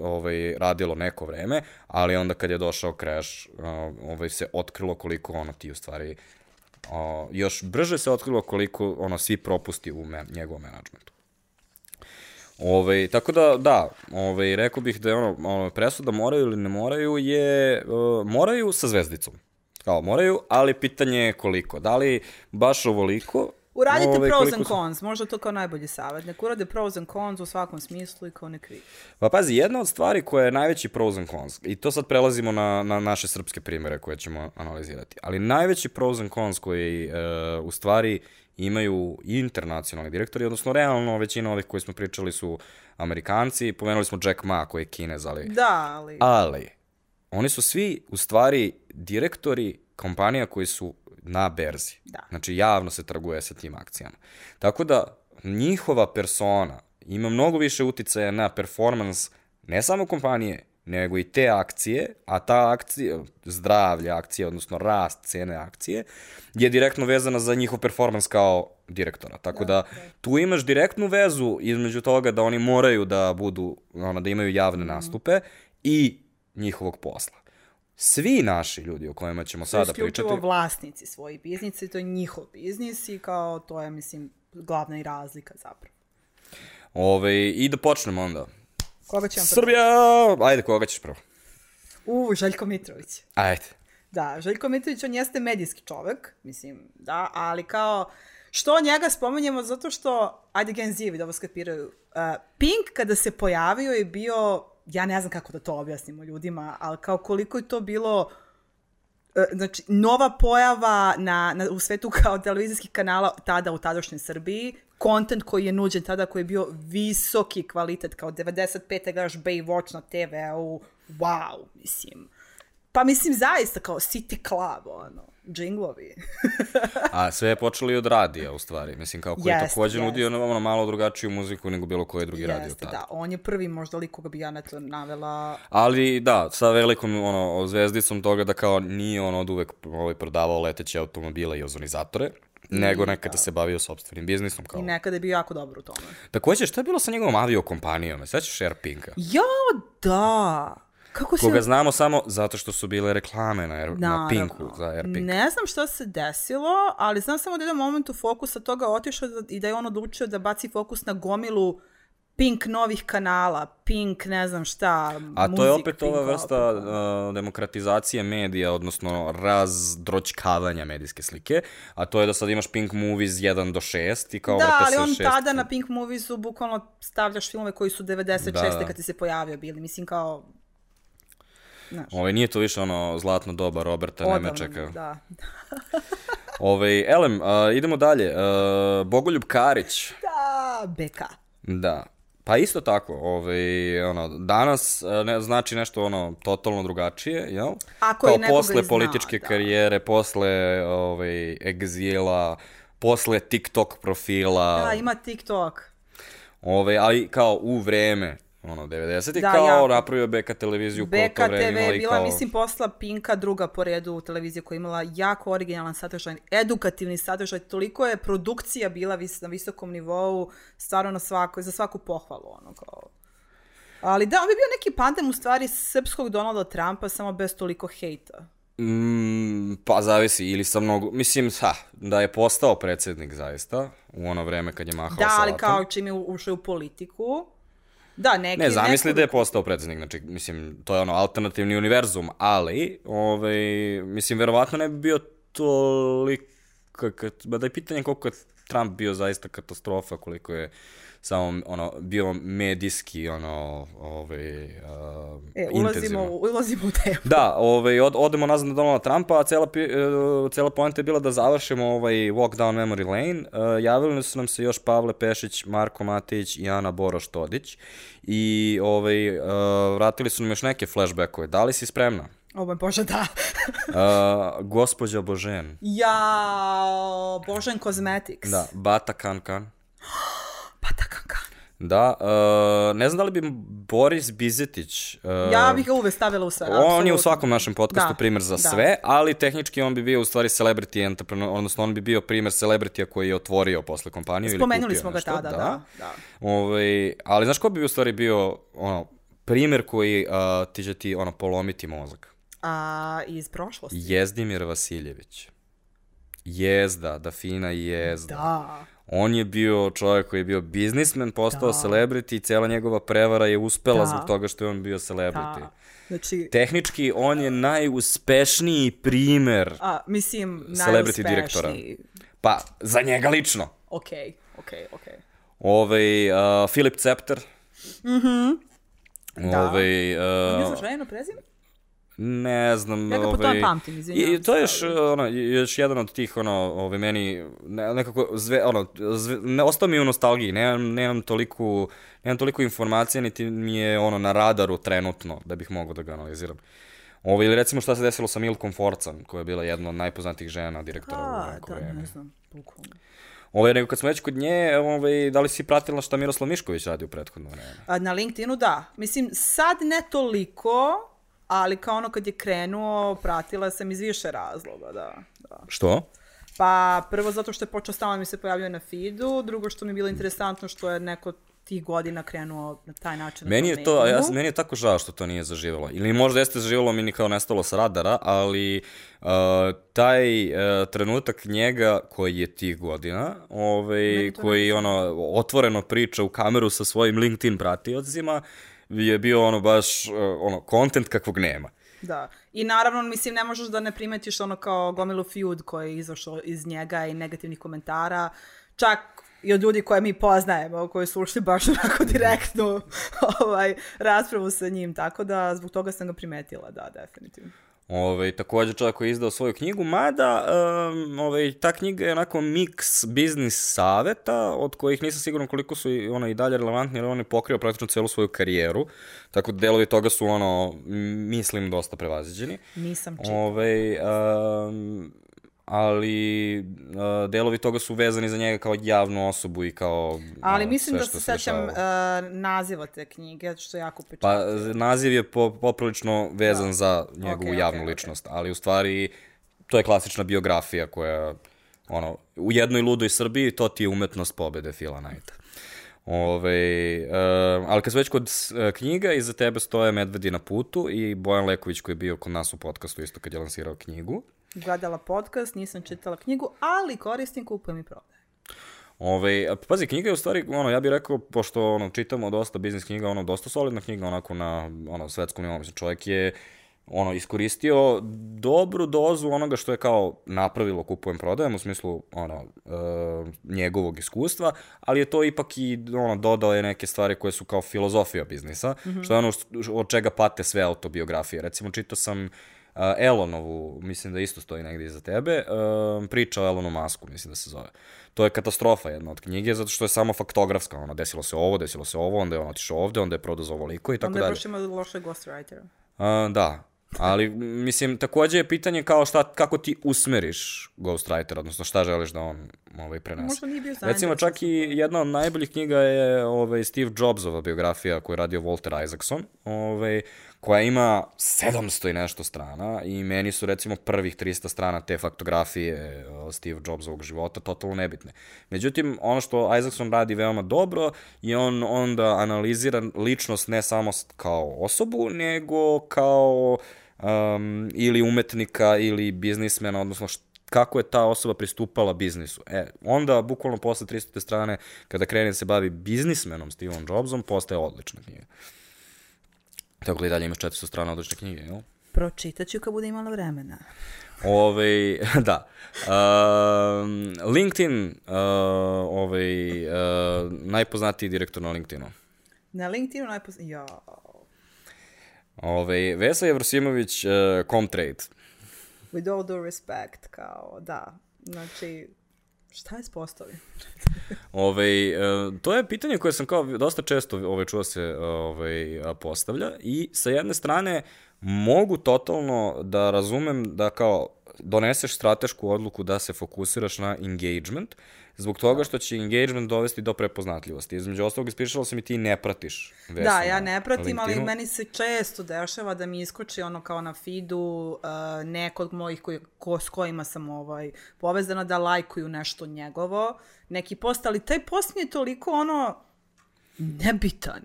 ovaj, radilo neko vreme, ali onda kad je došao crash, ovaj, se otkrilo koliko ono ti u stvari još brže se otkrilo koliko ono svi propusti u men, njegovom menadžmentu. Ove, tako da, da, ove, rekao bih da je ono, ono, presuda moraju ili ne moraju je, uh, moraju sa zvezdicom. Kao, moraju, ali pitanje je koliko. Da li baš ovoliko? Uradite Ovaj, pros and su- cons, možda to kao najbolji savjet. Nek urade pros and cons u svakom smislu i kao nek vidi. Pa pazi, jedna od stvari koja je najveći pros and cons, i to sad prelazimo na, na naše srpske primere koje ćemo analizirati, ali najveći pros and cons koji e, u stvari imaju internacionalni direktori, odnosno realno većina ovih koji smo pričali su Amerikanci, pomenuli smo Jack Ma koji je Kinez, ali... Da, ali... Ali, oni su svi u stvari direktori kompanija koji su na berzi. Da. Znači, javno se trguje sa tim akcijama. Tako da, njihova persona ima mnogo više uticaja na performans ne samo kompanije, nego i te akcije, a ta akcija, zdravlje akcije, odnosno rast cene akcije, je direktno vezana za njihov performans kao direktora. Tako da, tu imaš direktnu vezu između toga da oni moraju da budu, ono, da imaju javne nastupe i njihovog posla. Svi naši ljudi o kojima ćemo sada isključivo pričati, vlasnici svojih biznisa i to je njihov biznis i kao to je, mislim, glavna i razlika zapravo. Ove, i da počnemo onda. Koga ćemo prvo? Srbija! Ajde, koga ćeš prvo? U, Željko Mitrović. Ajde. Da, Željko Mitrović, on jeste medijski čovek, mislim, da, ali kao, što njega spomenjemo zato što, ajde Gen Z, da ovo skapiraju, uh, Pink kada se pojavio je bio, ja ne znam kako da to objasnimo ljudima, ali kao koliko je to bilo e, znači, nova pojava na, na, u svetu kao televizijskih kanala tada u tadašnjoj Srbiji, kontent koji je nuđen tada koji je bio visoki kvalitet, kao 95. gledaš Baywatch na TV-u, wow, mislim. Pa mislim zaista kao City Club, ono, džinglovi. A sve je počelo i od radija, u stvari. Mislim, kao koji je Jeste, takođe nudio jeste. ono malo drugačiju muziku nego bilo koji drugi radio Jeste, tada. da, on je prvi možda lik koga bi ja na to navela. Ali da, sa velikom ono, zvezdicom toga da kao nije on od uvek ovaj, prodavao leteće automobile i ozonizatore, nego nekada se bavio sobstvenim biznisom. Kao. I nekada je bio jako dobar u tome. Takođe, šta je bilo sa njegovom aviokompanijom? Sećaš Airpinka? Ja, da! Kako se... Koga znamo samo zato što su bile reklame na, Air, na Naravno. Pinku za Airpink. Ne znam šta se desilo, ali znam samo da je u momentu fokusa toga otišao da- i da je on odlučio da baci fokus na gomilu Pink novih kanala, Pink ne znam šta, A to je muzik, opet Pink ova vrsta uh, demokratizacije medija, odnosno razdroćkavanja medijske slike, a to je da sad imaš Pink Movies 1 do 6 i kao Da, vrte ali se on šest- tada na Pink Moviesu bukvalno stavljaš filmove koji su 96. Da, da. kad ti se pojavio bili. Mislim kao... Znaš, Ovaj, nije to više ono zlatno doba Roberta odavno, Nemečeka. Da. Ovaj, Elem, uh, idemo dalje. Uh, Bogoljub Karić. Da, BK. Da. Pa isto tako, ovaj, ono, danas uh, ne, znači nešto ono totalno drugačije, jel? Ako je Kao nekoga posle i znao, političke da. karijere, posle ovaj, egzila, posle TikTok profila. Da, ima TikTok. Ove, ali kao u vreme, ono, 90-ih, Da, kao jako. napravio BK televiziju BK to vreme TV imala je bila, kao... mislim, posla Pinka druga po redu televizija koja je imala jako originalan sadržaj, edukativni sadržaj, toliko je produkcija bila vis, na visokom nivou, stvarno na svako, za svaku pohvalu, ono, kao... Ali da, on bi bio neki pandem u stvari srpskog Donalda Trumpa, samo bez toliko hejta. Mm, pa zavisi, ili sa mnogo... Mislim, ha, da je postao predsednik zaista, u ono vreme kad je mahao Da, ali salatom. kao čim je ušao u politiku, da, neki... Ne, zamisli neko- da je postao predsednik, znači, mislim, to je ono alternativni univerzum, ali, ovaj, mislim, verovatno ne bi bio toliko, kad, ba da je pitanje koliko je Trump bio zaista katastrofa, koliko je samo ono, bio medijski, ono, ovaj, uh, E, ulazimo, u- ulazimo u temu. Da, ovaj, od, odemo nazad na Donalda Trumpa, a cela, e, cela poenta je bila da završimo ovaj walk down memory lane. E, javili su nam se još Pavle Pešić, Marko Matejić i Ana Boroš Todić. I ovaj, e, vratili su nam još neke flashbackove. Da li si spremna? O moj Bože, da. E, gospođa Božen. ja, Božen Cosmetics. Da, Bata Kan Kan. Pa takanka. Da, e, ne znam da li bi Boris Bizetić... e, Ja bih ga uvek stavila u sve. On je u svakom našem podcastu Da, primer za da. sve, ali tehnički on bi bio u stvari celebrity entrepreneur, odnosno on bi bio primer celebritija koji je otvorio posle kompaniju ili Spomenuli kupio smo ga nešto, tada, da. da. Ovaj, ali znaš ko bi u stvari bio ono, primer koji uh, ti će ti ono, polomiti mozak? A, iz prošlosti. Jezdimir Vasiljević. Jezda, da fina jezda. Da. On je bio čovjek koji je bio biznismen, postao Da. celebrity i cijela njegova prevara je uspela Da. zbog toga što je on bio celebrity. Da. Znači, Tehnički, on je najuspešniji primer, a, mislim, Celebrity direktora. pa, za njega lično. Okej, okej, okej. Ovaj, uh, Filip Cepter. Mhm. Da. Ovaj, Ne uh, znaš ženo prezime? Ne znam. Ja ga po ovaj, tome pamtim, izvinjavam I to je još, ono, još jedan od tih, ono, ovaj, meni, ne, nekako, zve, ono, zve, ne, ostao mi u nostalgiji, nemam, nemam toliko, nemam toliko informacija, niti mi je, ono, na radaru trenutno, da bih mogao da ga analiziram. Ovo, ili recimo šta se desilo sa Milkom Forcan, koja je bila jedna od najpoznatijih žena direktora u A, neko da, ne znam, bukvalno. Ovaj, nego kad smo već kod nje, ovaj, da li si pratila šta Miroslav Mišković radi u prethodno vreme? Na LinkedInu da. Mislim, sad ne toliko, ali kao ono kad je krenuo, pratila sam iz više razloga, da. da. Što? Pa prvo zato što je počeo stalno mi se pojavljuje na feedu, drugo što mi je bilo interesantno što je neko tih godina krenuo na taj način. na Meni je to, ja, meni je tako žao što to nije zaživelo. Ili možda jeste zaživelo, mi ni kao nestalo sa radara, ali uh, taj uh, trenutak njega koji je tih godina, ovaj, Meni koji ono, otvoreno priča u kameru sa svojim LinkedIn pratiocima, je bio ono baš, uh, ono, content kakvog nema. Da. I naravno, mislim, ne možeš da ne primetiš ono kao gomilu feud koji je izašao iz njega i negativnih komentara. Čak i od ljudi koje mi poznajemo, koji su ušli baš onako direktno ovaj, raspravu sa njim. Tako da, zbog toga sam ga primetila, da, definitivno. Ovaj, također čovjek koji je izdao svoju knjigu, mada um, ovaj, ta knjiga je onako miks biznis saveta, od kojih nisam siguran koliko su i, ono, i dalje relevantni, jer on je pokrio praktično celu svoju karijeru, tako da delovi toga su, ono, mislim, dosta prevaziđeni. Nisam čitala. Ovaj, um, ali uh, delovi toga su vezani za njega kao javnu osobu i kao Ali ono, mislim da se sećam uh, naziva te knjige, što je jako Pa pečatio. naziv je po, poprilično vezan Da. za njegovu Okej, javnu okej, ličnost, ali u stvari to je klasična biografija koja ono, u jednoj ludoj Srbiji to ti je umetnost pobede Fila Knighta. Ove, uh, ali kad smo već kod uh, knjiga, iza tebe stoje Medvedi na putu i Bojan Leković koji je bio kod nas u podcastu isto kad je lansirao knjigu. Gledala podcast, nisam čitala knjigu, ali koristim, kupujem i prodajem. Ove, pazi, knjiga je u stvari, ono, ja bih rekao, pošto ono, čitamo dosta biznis knjiga, ono, dosta solidna knjiga, onako na ono, svetskom nivou. Mislim, čovjek je ono, iskoristio dobru dozu onoga što je kao napravilo kupujem prodajem u smislu ono, e, njegovog iskustva, ali je to ipak i ono, dodao je neke stvari koje su kao filozofija biznisa, što je ono od čega pate sve autobiografije. Recimo, čitao sam Uh, Elonovu, mislim da isto stoji negdje iza tebe, uh, priča o Elonu Masku, mislim da se zove. To je katastrofa jedna od knjige, zato što je samo faktografska, ono, desilo se ovo, desilo se ovo, onda je on otišao ovde, onda je prodao za ovoliko i tako Onda je dalje. baš ima loše ghostwritera. Uh, da, ali mislim, takođe je pitanje kao šta, kako ti usmeriš ghostwriter, odnosno šta želiš da on ovaj, prenese. Možda nije bio Recimo, zainteresovan čak i jedna od najboljih knjiga je ovaj, Steve Jobsova biografija koju je radio Walter Isaacson, ovaj, koja ima 700 i nešto strana i meni su recimo prvih 300 strana te faktografije Steve Jobsovog života totalno nebitne. Međutim, ono što Isaacson radi veoma dobro je on onda analizira ličnost ne samo kao osobu, nego kao um, ili umetnika ili biznismena, odnosno št- kako je ta osoba pristupala biznisu. E, onda, bukvalno posle 300. strane, kada krene da se bavi biznismenom Steveom Jobsom, postaje odlična knjiga. Tako da i dalje imaš 400 strana odlične knjige, jel? Pročitat ću kad bude imala vremena. Ove, da. Um, LinkedIn, uh, ovaj, uh, najpoznatiji direktor na LinkedInu. Na LinkedInu najpozna... Ja. Ove, Vesa Jevrosimović, uh, Comtrade. With all due respect, kao, da. Znači, šta je s postovi? Ove, uh, to je pitanje koje sam kao dosta često ove, čuo se ove, postavlja i sa jedne strane mogu totalno da razumem da kao doneseš stratešku odluku da se fokusiraš na engagement, zbog toga što će engagement dovesti do prepoznatljivosti. Između ostalog, ispričala sam i ti ne pratiš Vesu Da, ja ne pratim, ali meni se često dešava da mi iskoči ono kao na feedu uh, nekog mojih koji, ko, s kojima sam ovaj, povezana da lajkuju nešto njegovo, neki post, ali taj post mi je toliko ono nebitan.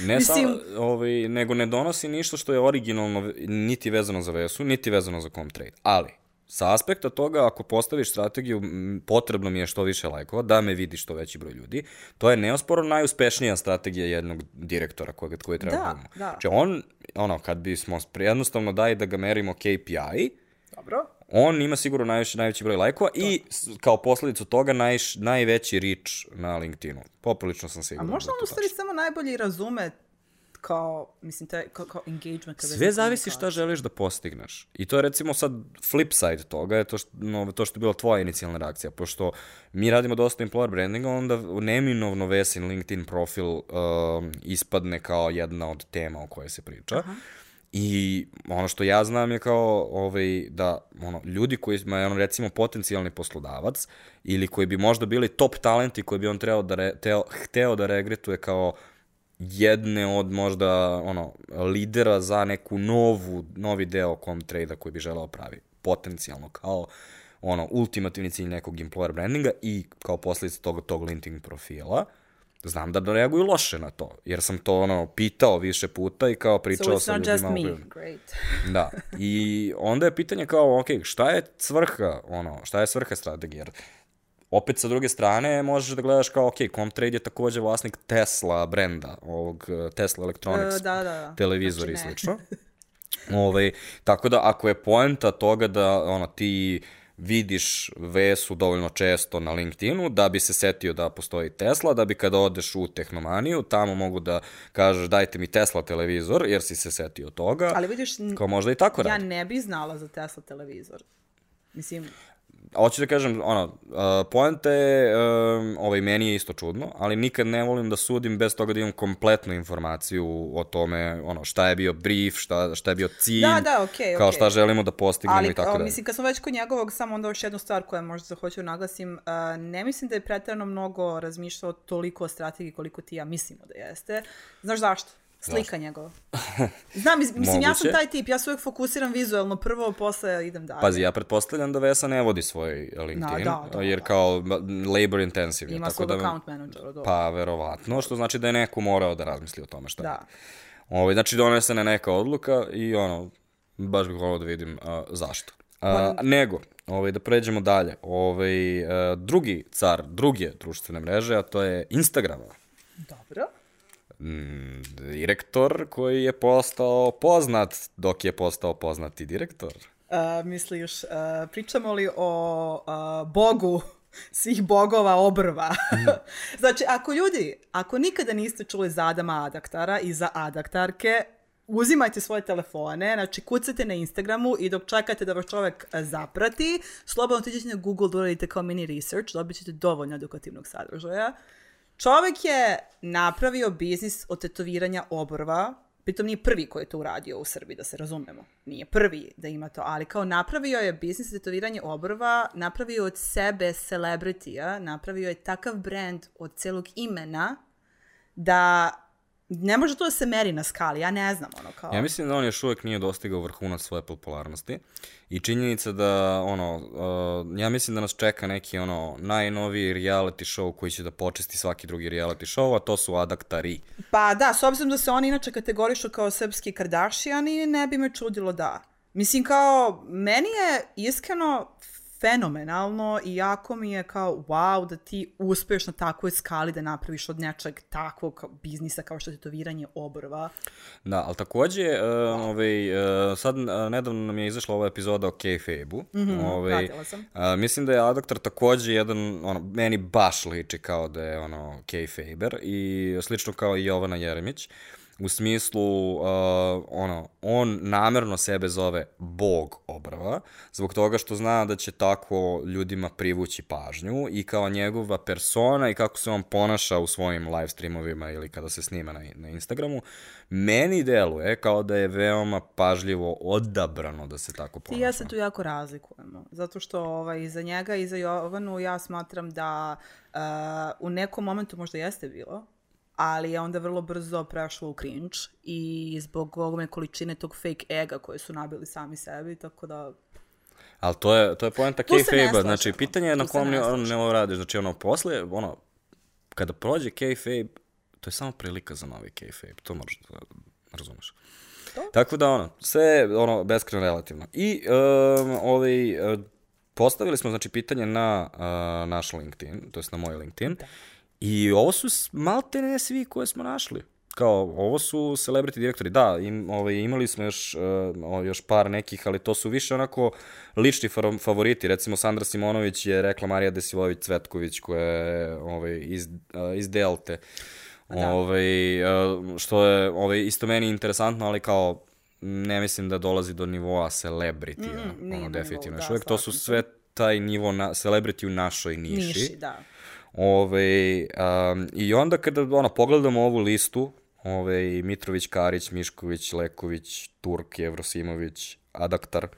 ne Mislim... samo, ovaj, nego ne donosi ništa što je originalno niti vezano za Vesu, niti vezano za Comtrade. Ali, sa aspekta toga, ako postaviš strategiju, potrebno mi je što više lajkova, da me vidi što veći broj ljudi. To je neosporno najuspešnija strategija jednog direktora kojeg, koji treba da, da. Znači on, ono, kad bismo jednostavno daj da ga merimo KPI, Dobro. on ima sigurno najveći, najveći broj lajkova to. i kao posledicu toga naj, najveći reach na LinkedInu. Poprilično sam siguran. A možda da on u stvari samo najbolje razume kao, mislim, te, kao, kao engagement. Sve zavisi šta želiš da postigneš. I to je recimo sad flip side toga, je to što, no, to što je bila tvoja inicijalna reakcija, pošto mi radimo dosta employer brandinga, onda neminovno Vesin LinkedIn profil uh, ispadne kao jedna od tema o kojoj se priča. Aha. I ono što ja znam je kao ovaj, da ono, ljudi koji ima ono, recimo potencijalni poslodavac ili koji bi možda bili top talenti koji bi on trebao da re, teo, hteo da regretuje kao jedne od možda ono lidera za neku novu novi deo Comtrade-a koji bi želeo pravi potencijalno kao ono ultimativni cilj nekog employer brandinga i kao posledica toga tog LinkedIn profila znam da reaguju loše na to, jer sam to ono pitao više puta i kao pričao so sa ljudima. So it's not just me, great. da, i onda je pitanje kao, ok, šta je svrha, ono, šta je svrha strategije, jer opet sa druge strane možeš da gledaš kao, ok, Comtrade je takođe vlasnik Tesla brenda, ovog eh, Tesla Electronics uh, da, da, da. televizor znači, i slično. Ove, ovaj, tako da ako je poenta toga da ono, ti vidiš Vesu dovoljno često na LinkedInu da bi se setio da postoji Tesla, da bi kada odeš u tehnomaniju, tamo mogu da kažeš dajte mi Tesla televizor, jer si se setio toga. Ali vidiš, kao možda i tako ja radi. ne bi znala za Tesla televizor. Mislim, hoću da kažem, ono, uh, poenta je, um, ovaj, meni je isto čudno, ali nikad ne volim da sudim bez toga da imam kompletnu informaciju o tome, ono, šta je bio brief, šta, šta je bio cilj, da, da, okay, kao okay. šta želimo da postignemo ali, i tako dalje. mislim, kad smo već kod njegovog, samo onda još jednu stvar koja možda hoću da naglasim, uh, ne mislim da je pretredno mnogo razmišljao toliko o strategiji koliko ti ja mislimo da jeste. Znaš zašto? Slika njegova. Znam, mislim, Moguće. ja sam taj tip, ja se uvek fokusiram vizualno prvo, posle idem dalje. Pazi, ja pretpostavljam da Vesa ne vodi svoj LinkedIn, da, da, da, jer da. kao labor intensive. Ima svog da, account manager. Da. Pa, verovatno, što znači da je neko morao da razmisli o tome šta da. je. Ovo, ovaj, znači, donesena neka odluka i ono, baš bih volao da vidim uh, zašto. Uh, nego, ovaj, da pređemo dalje, ovaj, drugi car, druge društvene mreže, a to je Instagram. Dobro. Mm, direktor koji je postao poznat dok je postao poznati direktor. Uh, misliš, uh, pričamo li o uh, bogu svih bogova obrva. Mm. znači, ako ljudi, ako nikada niste čuli za Adama Adaktara i za Adaktarke, uzimajte svoje telefone, znači kucate na Instagramu i dok čekate da vas čovek zaprati, slobodno tiđete na Google da uradite kao mini research, dobit ćete dovoljno edukativnog sadržaja. Čovek je napravio biznis od tetoviranja obrva, pritom nije prvi koji je to uradio u Srbiji, da se razumemo. Nije prvi da ima to, ali kao napravio je biznis tetoviranje obrva, napravio od sebe celebritija, napravio je takav brand od celog imena da ne može to da se meri na skali, ja ne znam, ono kao... Ja mislim da on još uvek nije dostigao vrhunac svoje popularnosti i činjenica da, ono, uh, ja mislim da nas čeka neki, ono, najnoviji reality show koji će da počesti svaki drugi reality show, a to su Adaktari. Pa da, s obzirom da se oni inače kategorišu kao srpski Kardashiani, ne bi me čudilo da. Mislim, kao, meni je iskreno fenomenalno i jako mi je kao wow da ti uspeš na takvoj skali da napraviš od nečeg takvog biznisa kao što je tetoviranje obrva. Da, ali takođe, uh, ovaj, uh, sad uh, nedavno nam je izašla ova epizoda o kayfabe-u. Mm Mhm, ovaj, sam. Uh, mislim da je Adoktor takođe jedan, ono, meni baš liči kao da je ono kayfaber i slično kao i Jovana Jeremić. U smislu, uh, ono, on namerno sebe zove bog obrva, zbog toga što zna da će tako ljudima privući pažnju i kao njegova persona i kako se on ponaša u svojim live streamovima ili kada se snima na, na Instagramu, meni deluje kao da je veoma pažljivo odabrano da se tako Ti ponaša. i ja se tu jako razlikujemo, zato što ovaj, za njega i za Jovanu ja smatram da uh, u nekom momentu možda jeste bilo, ali je onda vrlo brzo prešlo u cringe i zbog ogromne količine tog fake ega koje su nabili sami sebi, tako da Ali to je, to je poenta kayfabe-a, znači pitanje je na kom ne ne, radiš, znači ono, posle, ono, kada prođe kayfabe, to je samo prilika za novi kayfabe, to moraš da razumeš. Tako da, ono, sve je, ono, beskreno relativno. I, um, ovaj, uh, postavili smo, znači, pitanje na uh, naš LinkedIn, to jest na moj LinkedIn, i ovo su malte ne svi koje smo našli. Kao, ovo su celebrity direktori. Da, im, ovaj, imali smo još, uh, još par nekih, ali to su više onako lični fa- favoriti. Recimo, Sandra Simonović je rekla Marija Desivović Cvetković, koja je ovaj, iz, uh, iz Delte. Da. Ovaj, uh, što je ovaj, isto meni interesantno, ali kao ne mislim da dolazi do nivoa celebrity, Mm, ono, definitivno. nivou, Još da, uvijek to su sve taj nivo na, celebrity u našoj niši. niši, da. Ove, um, I onda kada ono, pogledamo ovu listu, ove, Mitrović, Karić, Mišković, Leković, Turk, Jevrosimović, Adaktar,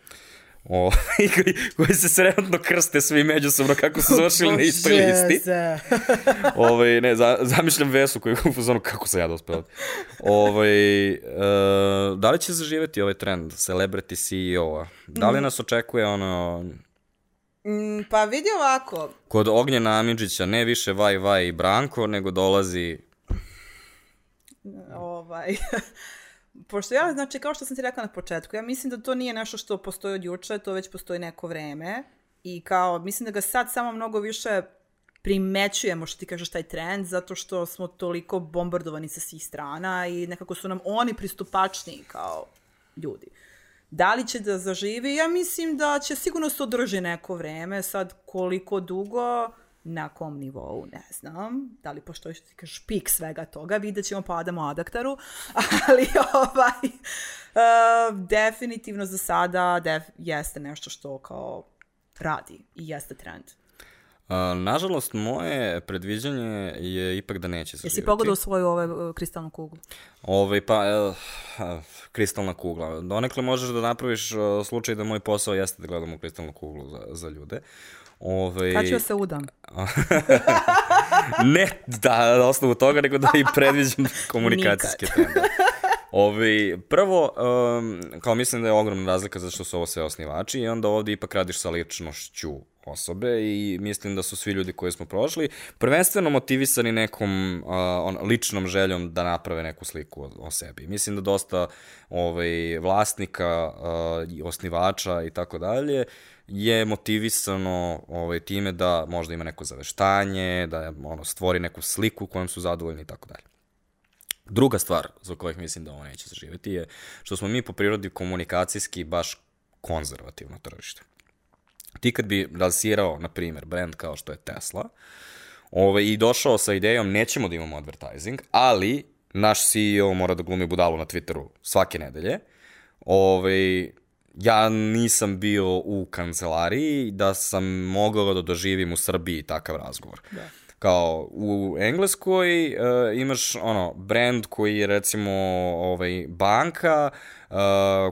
o, koji, koji se sretno krste svi međusobno kako su završili na istoj listi. Ovaj ne, za, zamišljam Vesu koji je u fazonu kako se ja dospeo. Ovaj e, da li će zaživeti ovaj trend celebrity CEO-a? Da li nas očekuje ono Mm, pa vidi ovako, kod Ognjena Amidžića ne više Vaj Vaj i Branko, nego dolazi ovaj, pošto ja, znači, kao što sam ti rekla na početku, ja mislim da to nije nešto što postoji od juče, to već postoji neko vreme. I kao, mislim da ga sad samo mnogo više primećujemo što ti kažeš taj trend, zato što smo toliko bombardovani sa svih strana i nekako su nam oni pristupačniji kao ljudi. Da li će da zaživi? Ja mislim da će sigurno se održi neko vreme, sad koliko dugo, na kom nivou, ne znam. Da li pošto ti kažeš pik svega toga, vidjet ćemo pa Adamu Adaktaru, ali ovaj, uh, definitivno za sada def, jeste nešto što kao radi i jeste trend. Nažalost, moje predviđanje je ipak da neće zaživeti. Jesi pogledao svoju ovaj, kristalnu kuglu? Ovaj, pa, eh, eh, kristalna kugla. Donekle možeš da napraviš eh, slučaj da moj posao jeste da gledam u kristalnu kuglu za, za ljude. Ovaj, Kad ću ja se udam? ne da na osnovu toga, nego da i predviđam komunikacijske trendove. Ovi, prvo, um, kao mislim da je ogromna razlika zato što su ovo sve osnivači i onda ovde ipak radiš sa ličnošću osobe i mislim da su svi ljudi koji smo prošli prvenstveno motivisani nekom uh, on, ličnom željom da naprave neku sliku o, o sebi. Mislim da dosta ovaj, vlasnika, uh, osnivača i tako dalje je motivisano ovaj, time da možda ima neko zaveštanje, da ono, stvori neku sliku kojom su zadovoljni i tako dalje. Druga stvar za kojih mislim da ovo neće zaživeti je što smo mi po prirodi komunikacijski baš konzervativno tržište. Ti kad bi lansirao, na primjer, brand kao što je Tesla, ovaj, i došao sa idejom nećemo da imamo advertising, ali naš CEO mora da glumi budalu na Twitteru svake nedelje, ovaj, ja nisam bio u kancelariji da sam mogao da doživim u Srbiji takav razgovor. Da. Kao u Engleskoj uh, imaš ono brand koji je recimo ovaj banka uh,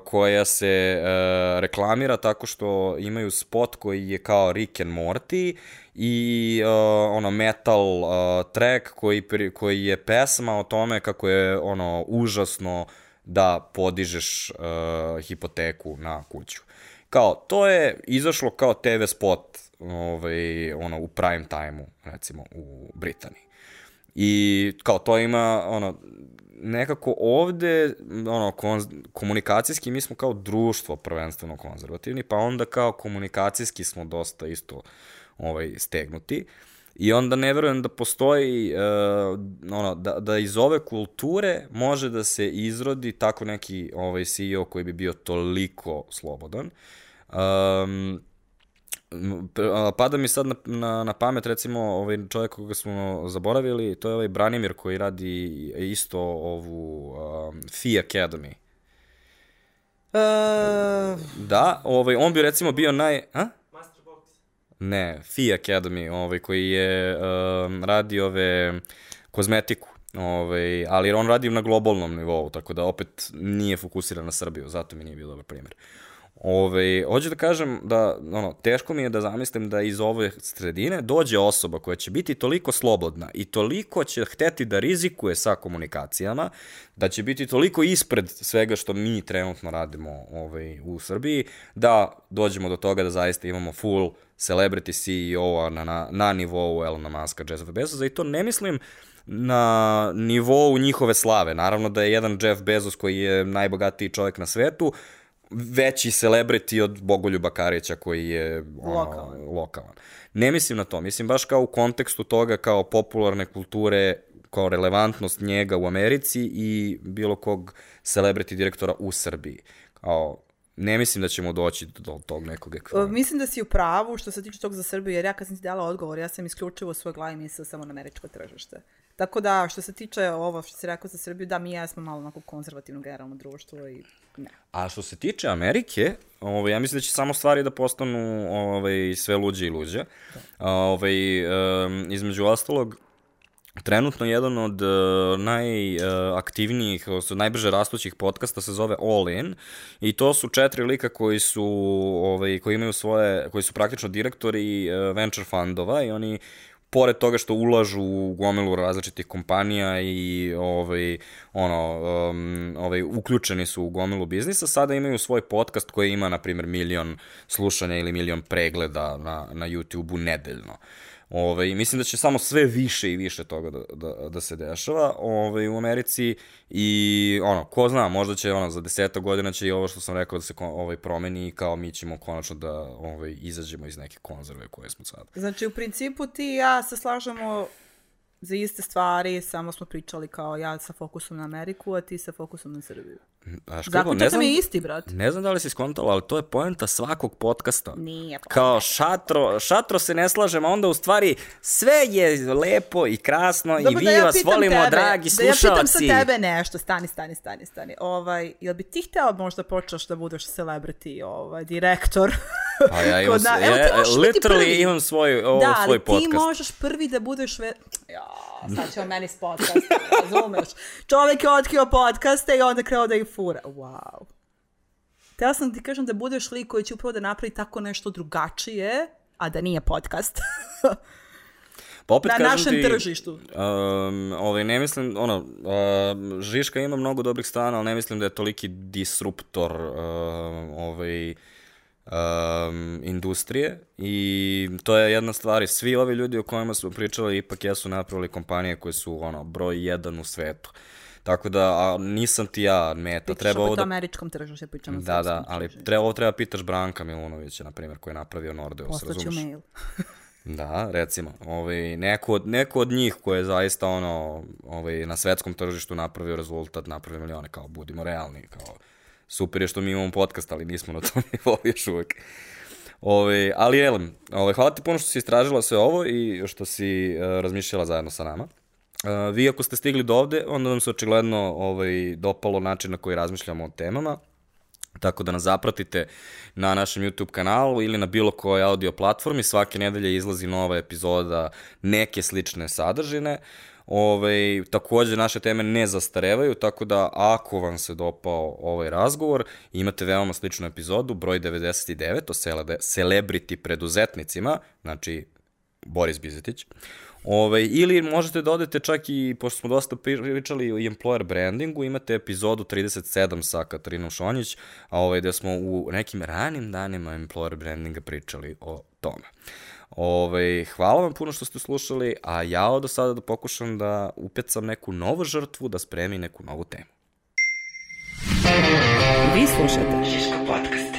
koja se uh, reklamira tako što imaju spot koji je kao Rick and Morty i uh, ono metal uh, track koji koji je pesma o tome kako je ono užasno da podižeš uh, hipoteku na kuću. Kao, to je izašlo kao TV spot ovaj, ono, u prime time-u, recimo, u Britaniji. I kao to ima, ono, nekako ovde, ono, komunikacijski mi smo kao društvo prvenstveno konzervativni, pa onda kao komunikacijski smo dosta isto ovaj, stegnuti. I onda ne verujem da postoji, uh, ono, da, da iz ove kulture može da se izrodi tako neki ovaj CEO koji bi bio toliko slobodan. Um, pada mi sad na, na, na pamet recimo ovaj čovjek koga smo zaboravili, to je ovaj Branimir koji radi isto ovu um, Fee Academy. Uh... Da, ovaj, on bi recimo bio naj... A? Ne, Fee Academy, ovaj, koji je um, radi ove kozmetiku. Ovaj, ali on radi na globalnom nivou, tako da opet nije fokusiran na Srbiju, zato mi nije bio dobar primjer. Ove, hoću da kažem da, ono, teško mi je da zamislim da iz ove sredine dođe osoba koja će biti toliko slobodna i toliko će hteti da rizikuje sa komunikacijama, da će biti toliko ispred svega što mi trenutno radimo ovaj, u Srbiji, da dođemo do toga da zaista imamo full celebrity CEO-a na, na, na nivou Elona Muska, Jeffa Bezosa i to ne mislim na nivou njihove slave. Naravno da je jedan Jeff Bezos koji je najbogatiji čovjek na svetu, veći celebrity od Bogoljuba Karića koji je ono, lokalan. lokalan. Ne mislim na to, mislim baš kao u kontekstu toga kao popularne kulture, kao relevantnost njega u Americi i bilo kog celebrity direktora u Srbiji. Kao, ne mislim da ćemo doći do tog nekog ekvivalenta. Mislim da si u pravu što se tiče tog za Srbiju, jer ja kad sam ti dala odgovor, ja sam isključivo u svoj glavi mislila samo na američko tržište. Tako da, što se tiče ovo što si rekao za Srbiju, da, mi ja smo malo onako konzervativno generalno društvo i ne. A što se tiče Amerike, ovaj, ja mislim da će samo stvari da postanu ovaj, sve luđe i luđe. Da. Ovaj, um, između ostalog, Trenutno jedan od uh, najaktivnijih, uh, najbrže rastućih podcasta se zove All In i to su četiri lika koji su ovaj koji imaju svoje koji su praktično direktori uh, venture fundova i oni pored toga što ulažu u gomilu različitih kompanija i ovaj, ono, um, ovaj, uključeni su u gomilu biznisa, sada imaju svoj podcast koji ima, na primjer, milion slušanja ili milion pregleda na, na YouTube-u nedeljno. Uh, Ove, mislim da će samo sve više i više toga da, da, da se dešava ove, u Americi i ono, ko zna, možda će ono, za deseta godina će i ovo što sam rekao da se ovaj, promeni i kao mi ćemo konačno da ovaj, izađemo iz neke konzerve koje smo sad. Znači, u principu ti i ja se slažemo za iste stvari, samo smo pričali kao ja sa fokusom na Ameriku, a ti sa fokusom na Srbiju. Znaš ne znam, je isti, brat. Ne znam da li si skontala, ali to je poenta svakog podcasta. Nije poenta. Kao šatro, šatro se ne slažem, a onda u stvari sve je lepo i krasno Dobro, i mi da ja vas volimo, tebe, dragi slušalci. Da ja pitam sa tebe nešto, stani, stani, stani, stani. Ovaj, jel bi ti hteo možda počeš da budeš celebrity, ovaj, direktor? Pa ja imam, na, ja, ja, literally imam svoj, ovo, da, svoj podcast. Da, ali ti možeš prvi da budeš... Ve... Ja, sad ćemo meni s podcast, razumeš? Čovjek je otkrio podcaste i onda kreo da ih fura. Wow. Tela sam ti kažem da budeš lik koji će upravo da napravi tako nešto drugačije, a da nije podcast. Pa opet na našem ti, tržištu. Um, ovaj, ne mislim, ono, uh, Žiška ima mnogo dobrih strana, ali ne mislim da je toliki disruptor uh, ovaj, um, industrije i to je jedna stvar i svi ovi ljudi o kojima smo pričali ipak jesu napravili kompanije koje su ono broj jedan u svetu. Tako da, a nisam ti ja meta. Pitaš treba ovo da... američkom tržištu, pričamo Da, da, ali treba, ovo treba pitaš Branka Milunovića, na primjer, koji je napravio Nordeus, Poslaću razumeš? mail. da, recimo, ovaj, neko, od, neko od njih koji je zaista ono, ovaj, na svetskom tržištu napravio rezultat, napravio milione, kao budimo realni, kao super je što mi imamo podcast, ali nismo na tom nivou još uvek. Ove, ali Elem, ove, hvala ti puno što si istražila sve ovo i što si uh, razmišljala zajedno sa nama. Uh, vi ako ste stigli do ovde, onda vam se očigledno ovaj, dopalo način na koji razmišljamo o temama. Tako da nas zapratite na našem YouTube kanalu ili na bilo kojoj audio platformi. Svake nedelje izlazi nova epizoda neke slične sadržine. Uh, Ove, takođe, naše teme ne zastarevaju, tako da ako vam se dopao ovaj razgovor, imate veoma sličnu epizodu, broj 99 o celebrity preduzetnicima, znači Boris Bizetić. Ove, ili možete da odete čak i, pošto smo dosta pričali o employer brandingu, imate epizodu 37 sa Katarinom Šonjić, a ovaj, gde smo u nekim ranim danima employer brandinga pričali o tome. Ove, hvala vam puno što ste slušali, a ja od sada da pokušam da upecam neku novu žrtvu, da spremi neku novu temu. Vi slušate Žiško podcast.